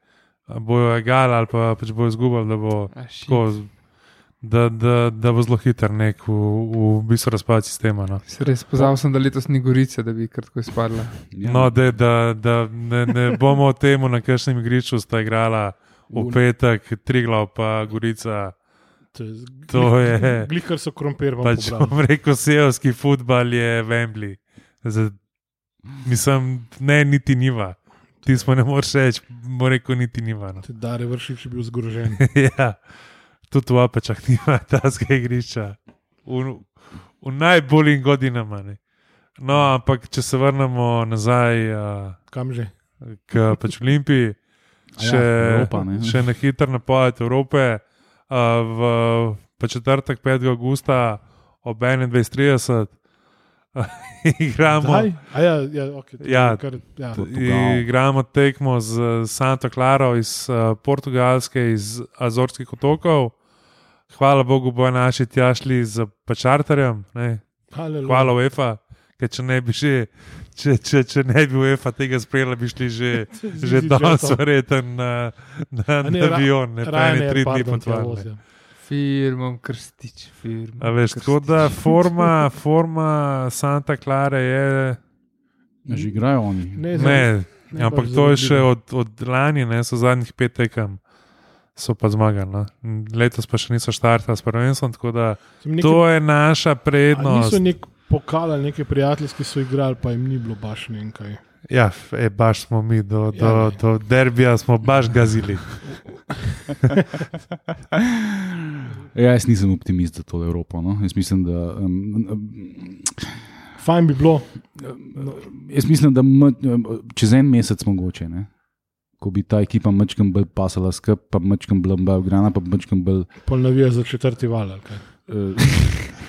[SPEAKER 2] bojo egal ali pa pač bojo izgubili, da bo tako. Da, da, da bo zelo hiter nek v, v bistvu razpad sistema. No,
[SPEAKER 4] Se Res pozabil sem, da letos ni gorice, da bi kratko izpadla.
[SPEAKER 3] Ja.
[SPEAKER 2] no da, da, da ne, ne bomo o tem, na kakšnem igrišču sta igrala v petek, Triglav pa Gorica.
[SPEAKER 1] To je,
[SPEAKER 2] To je.
[SPEAKER 1] Glikar so krompir
[SPEAKER 2] Pač
[SPEAKER 1] pobrali.
[SPEAKER 2] bom rekel, seovski futbal je Wembley. Za, mislim, ne, niti niva. Ti smo ne moreš reči, bom rekel, niti niva. No.
[SPEAKER 1] Dare vršič je bil zgrožen.
[SPEAKER 2] ja, tudi v Apečah nima tazga igrišča. V, v najboljih godinama. Ne. No, ampak če se vrnemo nazaj uh,
[SPEAKER 1] Kam že?
[SPEAKER 2] k pač Olimpiji,
[SPEAKER 3] ja,
[SPEAKER 2] še,
[SPEAKER 3] Evropa, ne.
[SPEAKER 2] še na hiter napoved Evrope, uh, v pa četrtek 5. augusta ob 21.30 uh, igramo.
[SPEAKER 1] Ja, ja, okay,
[SPEAKER 2] Ja.
[SPEAKER 1] kar, ja.
[SPEAKER 2] Igramo tekmo z Santo Claro iz uh, Portugalske, iz Azorskih otokov. Hvala Bogu, bo naši tja šli z ne.
[SPEAKER 1] Haleluja.
[SPEAKER 2] Hvala UEFA, ker če ne bi že. Če, če, če ne bi UEFA tega sprejela, bi šli že, že danes, verjeten na, na,
[SPEAKER 1] ne,
[SPEAKER 2] na avion, ne pa
[SPEAKER 1] Ryanair,
[SPEAKER 2] tri dni potovali.
[SPEAKER 1] vozijo.
[SPEAKER 4] Firmom krstič, firmom.
[SPEAKER 2] A veš, tako da forma, forma Santa Clara je.
[SPEAKER 3] Že igrajo oni.
[SPEAKER 1] Ne,
[SPEAKER 2] Ne,
[SPEAKER 1] ne
[SPEAKER 2] ampak
[SPEAKER 1] baš
[SPEAKER 2] to je še od, od lani, ne, so zadnjih pet tekem. So pa zmagali. No. Letos pa še niso štartali s prvenstvom, tako da
[SPEAKER 1] Nekaj,
[SPEAKER 2] to je naša prednost.
[SPEAKER 1] niso nek pokal ali neki prijatelji, ki so igrali, pa jim ni bilo baš nekaj.
[SPEAKER 2] Ja, e, baš smo mi, do,
[SPEAKER 1] Ja,
[SPEAKER 2] do,
[SPEAKER 1] ne.
[SPEAKER 2] do derbija smo baš gazili.
[SPEAKER 3] Ja, jaz nisem optimist za to Evropo. No. Jaz mislim, da. Um, um,
[SPEAKER 1] Fajn bi bilo,
[SPEAKER 3] Jaz mislim, da čez en mesec mogoče, ne? Ko bi ta ekipa mačkam bolj pasala skupaj, pa mačkam bolj bolj grana, pa mačkam bolj.
[SPEAKER 1] polnavija za četrti val.
[SPEAKER 3] Uh,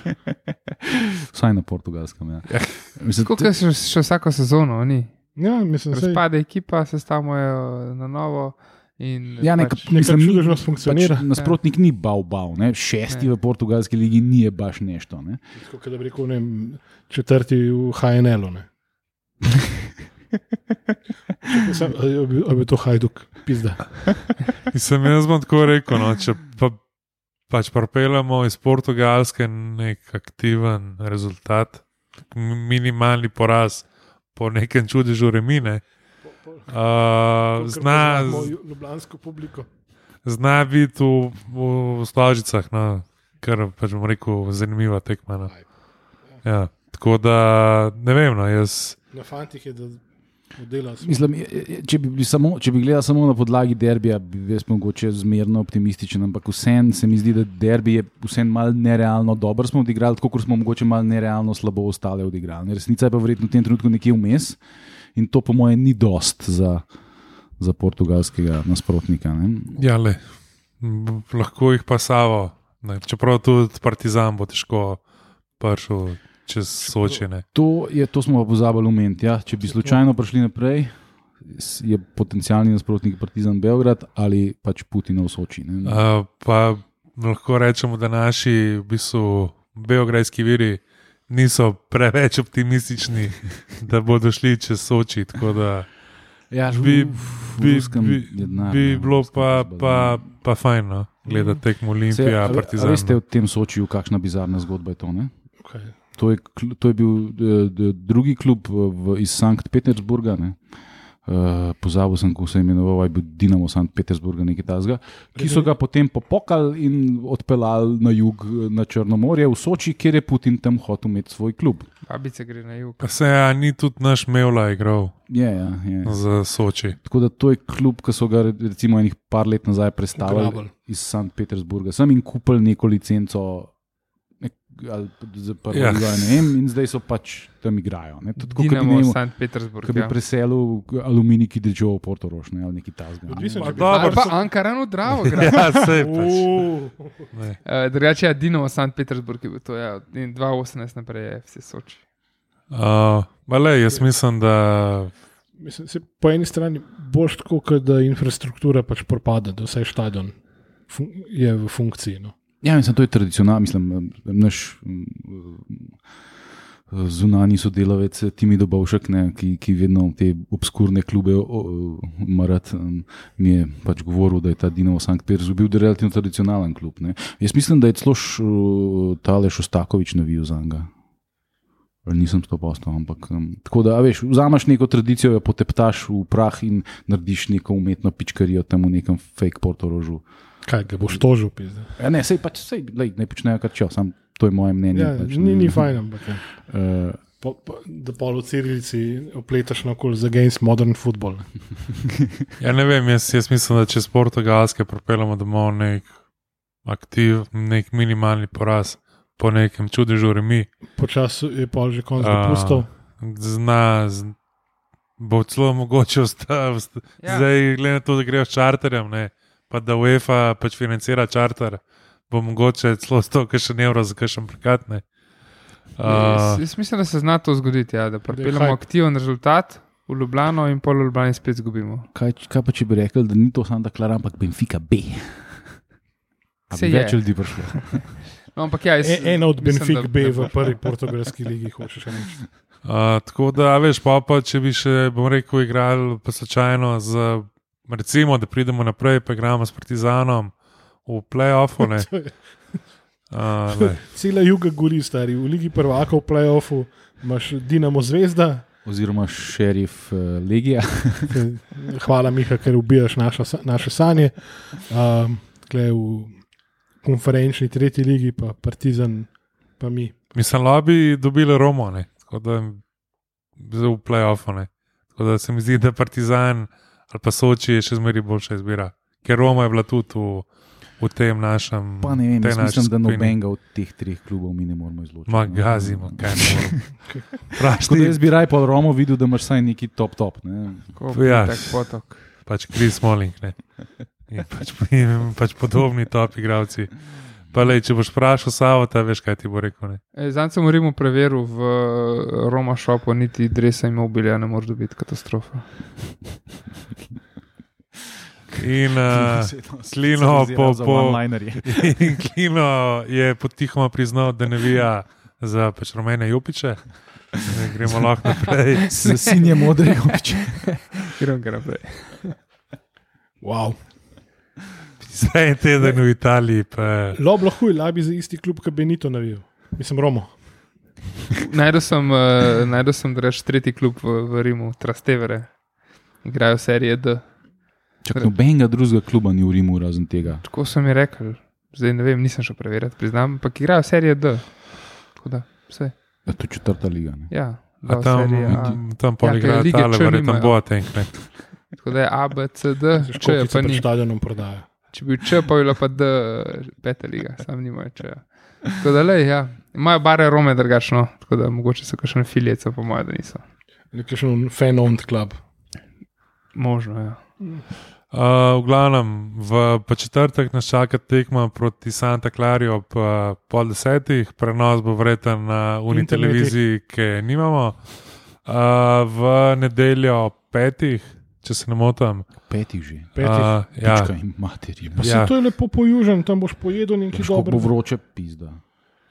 [SPEAKER 3] vsaj na portugalskem. Ja. Mislim,
[SPEAKER 4] Tako kot še, še vsako sezono, oni.
[SPEAKER 1] Ja, mislim,
[SPEAKER 4] Razpade ekipa, sestavljajo na novo. In
[SPEAKER 3] Ja, nek,
[SPEAKER 4] pač,
[SPEAKER 1] Nekaj
[SPEAKER 3] ni-
[SPEAKER 1] čudežnost funkcionira.
[SPEAKER 3] Pač nasprotnik ni bal, bal. Ne? Šesti
[SPEAKER 4] Ne.
[SPEAKER 3] v portugalski ligi ni je baš nešto. Ne?
[SPEAKER 1] Kot da bi rekel, ne, četrti v HNL-u. sem- a je bil- a je bil to Hajduk, pizda.
[SPEAKER 2] In sem jaz bom tako rekel, no, če pa, pač propeljamo iz Portugalske nek aktiven rezultat, minimalni poraz po nekem čudežu remine. Uh, zna,
[SPEAKER 1] Ljubljansko publiko.
[SPEAKER 2] zna biti v, v Složicah, no, kar pač bom rekel, zanimiva tekma. No. Ja, tako da ne vem, no, jaz.
[SPEAKER 1] Na fantih je, da.
[SPEAKER 3] Mislim, če bi, samo, če bi gledal samo na podlagi derbija, bi jaz mogoče zmerno optimističen, ampak vseeno se mi zdi, da derbi je vseeno malo nerealno dobro smo odigrali, tako kot smo mogoče malo nerealno slabo ostale odigrali. Resnica je pa verjetno v tem trenutku nekje vmes in to po mojem ni dost za, za portugalskega nasprotnika. Ne?
[SPEAKER 2] Ja, le, lahko jih pa savo. Ne, čeprav tudi Partizan bo težko prišel čez Sočine.
[SPEAKER 3] To, je, to smo pa pozabili omeniti. Ja. Če bi slučajno prišli naprej, je potencijalni nasprotnik Partizan Beograd ali pač Putinov Soči. Ne?
[SPEAKER 2] Uh, pa lahko rečemo, da naši v bistvu beograjski viri niso preveč optimistični, da bodo šli čez Soči.
[SPEAKER 3] Ja,
[SPEAKER 2] bi, bi, bi,
[SPEAKER 3] je denar,
[SPEAKER 2] bi
[SPEAKER 3] ne,
[SPEAKER 2] bilo pa, pa, pa fajn, no, gledati tekmo
[SPEAKER 3] Se,
[SPEAKER 2] Olimpija,
[SPEAKER 3] a, a
[SPEAKER 2] Partizan.
[SPEAKER 3] veste v tem Sočiju, kakšna bizarna zgodba je to? Ne?
[SPEAKER 1] Okay.
[SPEAKER 3] To je, to je bil eh, drugi klub v, iz Sankt Petersburga. Ne? Uh, pozabil sem, kako se je imenoval, ali je bil Dinamo Sankt Petersburga, nekaj tasga, ki so ga potem popokali in odpeljali na jug, eh, na Črnomorje, v Soči, kjer je Putin tam hotel imeti svoj klub.
[SPEAKER 4] Babice gre na jug.
[SPEAKER 2] Se je ni tudi naš Mevla igral
[SPEAKER 3] Je, ja, je.
[SPEAKER 2] za Soči.
[SPEAKER 3] Tako da to je klub, ki so ga recimo enih par let nazaj predstavili
[SPEAKER 1] Ugrabili.
[SPEAKER 3] iz Sankt Petersburga. Sem jim kupil neko licenco. Ali za prvo
[SPEAKER 2] Ja.
[SPEAKER 3] ne vem, in zdaj so pač tam igrajo. ne. Je Tako kot bi,
[SPEAKER 4] Dinamo
[SPEAKER 3] ne vem,
[SPEAKER 4] Sankt Petersburg.
[SPEAKER 3] ko bi
[SPEAKER 4] Ja.
[SPEAKER 3] preselil aluminij, ki deče v Portorož ne, ali nekaj tasga.
[SPEAKER 1] Odvisno,
[SPEAKER 2] dobro,
[SPEAKER 4] Ali pa
[SPEAKER 1] so-
[SPEAKER 4] Ankara, no, Dravo.
[SPEAKER 2] Ja, sej pač.
[SPEAKER 1] Uuu.
[SPEAKER 2] Ne.
[SPEAKER 4] Uh, drugače, ja, Dinamo Sankt Petersburg je bil to, ja, in 2018 naprej je vse Soči.
[SPEAKER 2] Uh, le, jaz mislim, da
[SPEAKER 1] Mislim, se, po eni strani boš tako, da infrastruktura pač propade, da vse stadion fun je v funkciji. No.
[SPEAKER 3] Ja, mislim, to je tradicionalno, mislim, naš mm, zunani sodelavec Timi Dobovšek, ne, ki, ki vedno te obskurne klube marat, mi je pač govoril, da je ta Dinamo Sankt Petersburg bil relativno tradicionalen klub. Ne. Jaz mislim, da je celo tale Šostakovič navijal za njega. Nisem to postal, ampak um, tako da, veš, vzameš neko tradicijo, jo poteptaš v prah in narediš neko umetno pičkarijo tam v nekem fake portorožu.
[SPEAKER 1] Kaj ga boš tožil, pizde.
[SPEAKER 3] Ja, ne, sej pač, sej, lej, ne počnejo kar če, sam to je moje mnenje.
[SPEAKER 1] Ja,
[SPEAKER 3] pač,
[SPEAKER 1] ni, ni fajn, ampak.
[SPEAKER 3] Uh,
[SPEAKER 1] Po, po, da pol v cirilici opletaš na okol za games modern football.
[SPEAKER 2] Ja, ne vem, jaz, jaz mislim, da če z Portugalske propeljamo domov nek aktiv, nek minimalni poraz, po nekem čudežu remi.
[SPEAKER 1] Počasi je pol že konc dopustov.
[SPEAKER 2] Zna, z, bo celo mogoče ostati.
[SPEAKER 4] Ja.
[SPEAKER 2] Zdaj, glede na to, da grejo s čarterjem, ne, pa da UEFA pač financira čarter, bo mogoče celo 100 kašen evrov za kašen prekat. Ne.
[SPEAKER 4] Jaz,
[SPEAKER 2] Uh,
[SPEAKER 4] jaz mislim, da se zna to zgoditi, ja, da pripeljemo aktiven rezultat v Ljubljano in pol v Ljubljani spet izgubimo.
[SPEAKER 3] Kaj, kaj pa če bi rekel, da ni to Santa Clara, ampak Benfica B? Bi
[SPEAKER 4] je.
[SPEAKER 3] več ljudi prišlo.
[SPEAKER 4] No, ampak ja, jaz,
[SPEAKER 1] E, ena od
[SPEAKER 4] da-
[SPEAKER 1] B v prvi portugalski ligi, hočeš reči.
[SPEAKER 2] uh, tako da, a veš, pa, pa če bi še, bom rekel, igrali pa slučajno z, recimo, da pridemo naprej, pa igramo s Partizanom v playoffu.
[SPEAKER 1] je-
[SPEAKER 2] Uh.
[SPEAKER 1] Cela juga gori, stari. V Ligi prvakov, v playoffu imaš Dinamo Zvezda.
[SPEAKER 3] Oziroma šerif uh, Legija.
[SPEAKER 1] Hvala, Miha, ker ubijaš naša, naše sanje. Um, tukaj v konferenčni tretji ligi, pa Partizan, pa mi.
[SPEAKER 2] Mislim, da bi dobili Romo, ne. tako da zdaj v playoffu. ne. Tako da se mi zdi, da Partizan ali pa Soči je še zmeraj boljša izbira. Ker Roma je bila tudi v, v tem našem.
[SPEAKER 3] Pa ne vem, jaz mislim, da nobenega od teh treh klubov mi ne moramo izločiti.
[SPEAKER 2] Ma gazimo, kaj ne moremo.
[SPEAKER 3] Jaz bi raj pol Romo videl, da imaš vsaj neki top top. Ne?
[SPEAKER 4] Ko
[SPEAKER 2] Ja.
[SPEAKER 4] tak potok.
[SPEAKER 2] pač Kris Smoling. Ne. In pač, in pač podobni top igravci. Pa lej, če boš vprašal Savo, ta veš, kaj ti bo rekel. Ne.
[SPEAKER 4] E, Zdaj sem v Rimu preveril v Roma šopu, niti dresa in mobilja ne more dobiti katastrofa.
[SPEAKER 2] In uh, Klino po- po-. In Klino je potihoma priznal, da ne vija za pač rumene jupiče. Ne, gremo lahko naprej.
[SPEAKER 3] S sinjem modrega opiče.
[SPEAKER 4] Gremo naprej.
[SPEAKER 1] Wow.
[SPEAKER 2] Zdaj en teden v Italiji. Pa,
[SPEAKER 1] Lob lahko je labi za isti klub, kot Benito navil. Mislim, Romo.
[SPEAKER 4] Najdel sem, uh, najdel sem da reč tretji klub v, v Rimu, Trastevere. Igrajo serije D.
[SPEAKER 3] Čak nobenega drugega kluba ni v Rimu razen tega.
[SPEAKER 4] Tako so mi rekli, zdaj ne vem, nisem še preverjati, priznam, ampak igrajo serije D. Tako da, vse.
[SPEAKER 3] Ja, to je četrta liga. Ne?
[SPEAKER 4] Ja,
[SPEAKER 2] a
[SPEAKER 4] da,
[SPEAKER 2] tam,
[SPEAKER 4] serije A.
[SPEAKER 2] tam pa
[SPEAKER 4] Ja,
[SPEAKER 2] ne tale,
[SPEAKER 4] Č
[SPEAKER 2] verjetno
[SPEAKER 4] nimajo.
[SPEAKER 2] bo tank. Ne.
[SPEAKER 4] Tako da je A, B, C, D, Č je pa ni.
[SPEAKER 1] stadionom prodaja.
[SPEAKER 4] Če bi bil Č, pa bi bila pa D, peta liga, sam nimajo Č. Tako da, lej, ja. Imajo bare Rome drugačno, tako da mogoče so kakšne filice, po mojem, da niso.
[SPEAKER 1] Nekakšen fan-owned klub.
[SPEAKER 4] Možno, ja.
[SPEAKER 2] Uh, v glavnem, v pa četrtek nas čaka tekma proti Santa Clari ob uh, pol desetih, prenos bo vreten na uni televiziji, ki je nimamo. Uh, v nedeljo ob petih, če se ne motim.
[SPEAKER 3] Petih že.
[SPEAKER 1] Petih.
[SPEAKER 2] Uh, ja,
[SPEAKER 3] Pička in materina.
[SPEAKER 1] Pa
[SPEAKER 2] Ja.
[SPEAKER 1] ja. to je lepo pojužen, tam boš pojedel nekaj
[SPEAKER 3] Kako bo
[SPEAKER 1] dobrega.
[SPEAKER 3] vroče, pizda.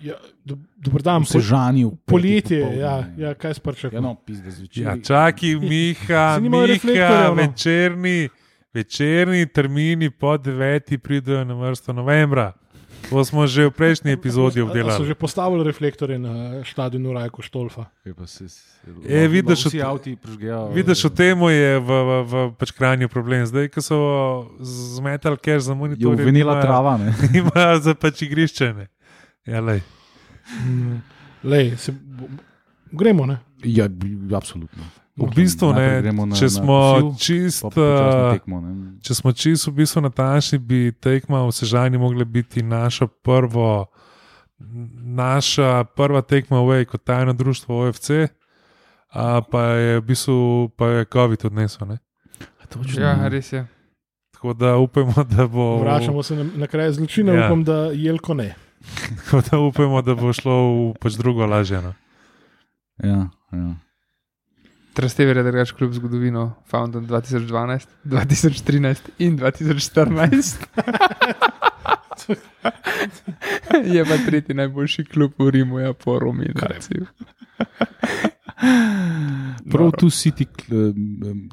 [SPEAKER 1] Ja, do, dober dan,
[SPEAKER 3] Se
[SPEAKER 1] po,
[SPEAKER 3] žani v petih
[SPEAKER 1] poletje, ja,
[SPEAKER 3] ne.
[SPEAKER 1] ja, kaj sparčak.
[SPEAKER 3] Ja, no, pizda zvečer.
[SPEAKER 2] ja, čaki, Miha, Miha
[SPEAKER 1] no.
[SPEAKER 2] večerni, večerni termini po deveti pridejo na vrsto novembra. To smo že v prejšnji epizodi
[SPEAKER 1] So
[SPEAKER 2] obdelali.
[SPEAKER 1] že postavili reflektorje na stadionu Rajko Štolfa.
[SPEAKER 3] Je pa se,
[SPEAKER 2] E, vidiš,
[SPEAKER 3] vsi avti prižgejo.
[SPEAKER 2] Vidiš, v tem je v, v, v pač krajnju problem. Zdaj, ko so zmetali cache za
[SPEAKER 3] Je
[SPEAKER 2] monitor,
[SPEAKER 3] uvenila trava, ne?
[SPEAKER 2] Imajo za pač igrišče. ne. Ja, lej.
[SPEAKER 1] Lej, se, gremo, ne?
[SPEAKER 3] Ja, absolutno.
[SPEAKER 2] V bistvu ne.
[SPEAKER 3] na-
[SPEAKER 2] Če
[SPEAKER 3] na
[SPEAKER 2] smo
[SPEAKER 3] kosil,
[SPEAKER 2] čist.
[SPEAKER 3] pa počasno
[SPEAKER 2] uh,
[SPEAKER 3] tekmo, ne.
[SPEAKER 2] Če smo čisto v bistvu natančni, bi tekma v Sežani mogla biti naša prvo, naša prva tekma v EJ kot tajno društvo OFC, a pa je v bistvu pa je COVID odnesel. Ne?
[SPEAKER 4] Ja,
[SPEAKER 3] ne.
[SPEAKER 4] res je.
[SPEAKER 2] Tako da upamo, da bo.
[SPEAKER 1] Vračamo se na, na kraj zločina,
[SPEAKER 2] Ja.
[SPEAKER 1] upam, da Jelko ne.
[SPEAKER 2] Tako da upamo, da bo šlo v pač drugo lažje. No.
[SPEAKER 3] Ja, ja.
[SPEAKER 4] Trastever je drugač kljub zgodovino, founded 2012, 2013 in 2014. je pa tretji najboljši klub v Rimu, ja, po Romuniji.
[SPEAKER 3] Prav tu City,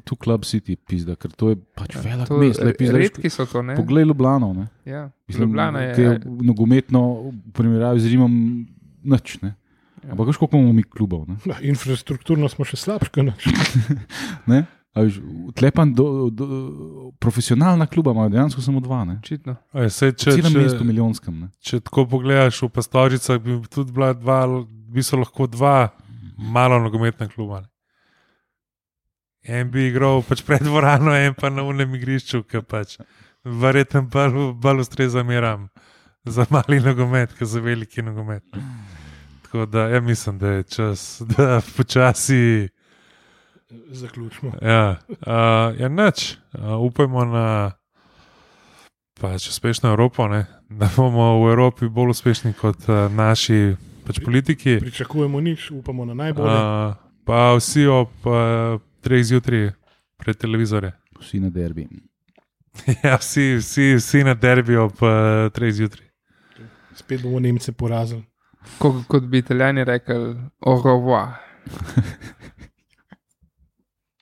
[SPEAKER 3] tu Club City, pizda, ker to je pač ja, velik mest.
[SPEAKER 4] Redki so to, ne?
[SPEAKER 3] Poglej Ljubljano, ne.
[SPEAKER 4] Ja,
[SPEAKER 3] Mislim,
[SPEAKER 4] Ljubljana je.
[SPEAKER 3] je nogometno v primerjavi z Rimom nič, ne.
[SPEAKER 4] Ja.
[SPEAKER 3] Ampak koliko imamo mi klubov, ne.
[SPEAKER 1] No, infrastrukturno smo še slabši.
[SPEAKER 3] ne? A Veš, tlepan do, do, profesionalna kluba imajo dejansko samo dva, ne.
[SPEAKER 4] Očitno.
[SPEAKER 2] Če,
[SPEAKER 3] celem
[SPEAKER 2] če,
[SPEAKER 3] mestu milijonskem, ne.
[SPEAKER 2] če tako pogledaš v Pastoricah, bi tudi bila dva, bi so lahko dva malo nogometna kluba. ne. En bi igral pač pred dvorano, en pa na unem igrišču, ki pač verjetno bolj bolj ustreza meram za mali nogomet, kot za veliki nogomet. Tako da ja, mislim, da je čas, da počasi.
[SPEAKER 1] Zaključimo.
[SPEAKER 2] Ja, uh, ja nič. Uh, upajmo na pač uspešno Evropo, ne? da bomo v Evropi bolj uspešni kot uh, naši pač politiki.
[SPEAKER 1] Pričakujemo nič, upamo na najbolje.
[SPEAKER 2] Uh, pa vsi ob uh, treh zjutraj pred televizorjem.
[SPEAKER 3] Vsi na derbi.
[SPEAKER 2] ja, vsi, vsi, vsi na derbi ob uh, treh zjutraj.
[SPEAKER 1] Spet bomo Nemce porazili.
[SPEAKER 4] Kot, kot bi italijani rekli, au revoir.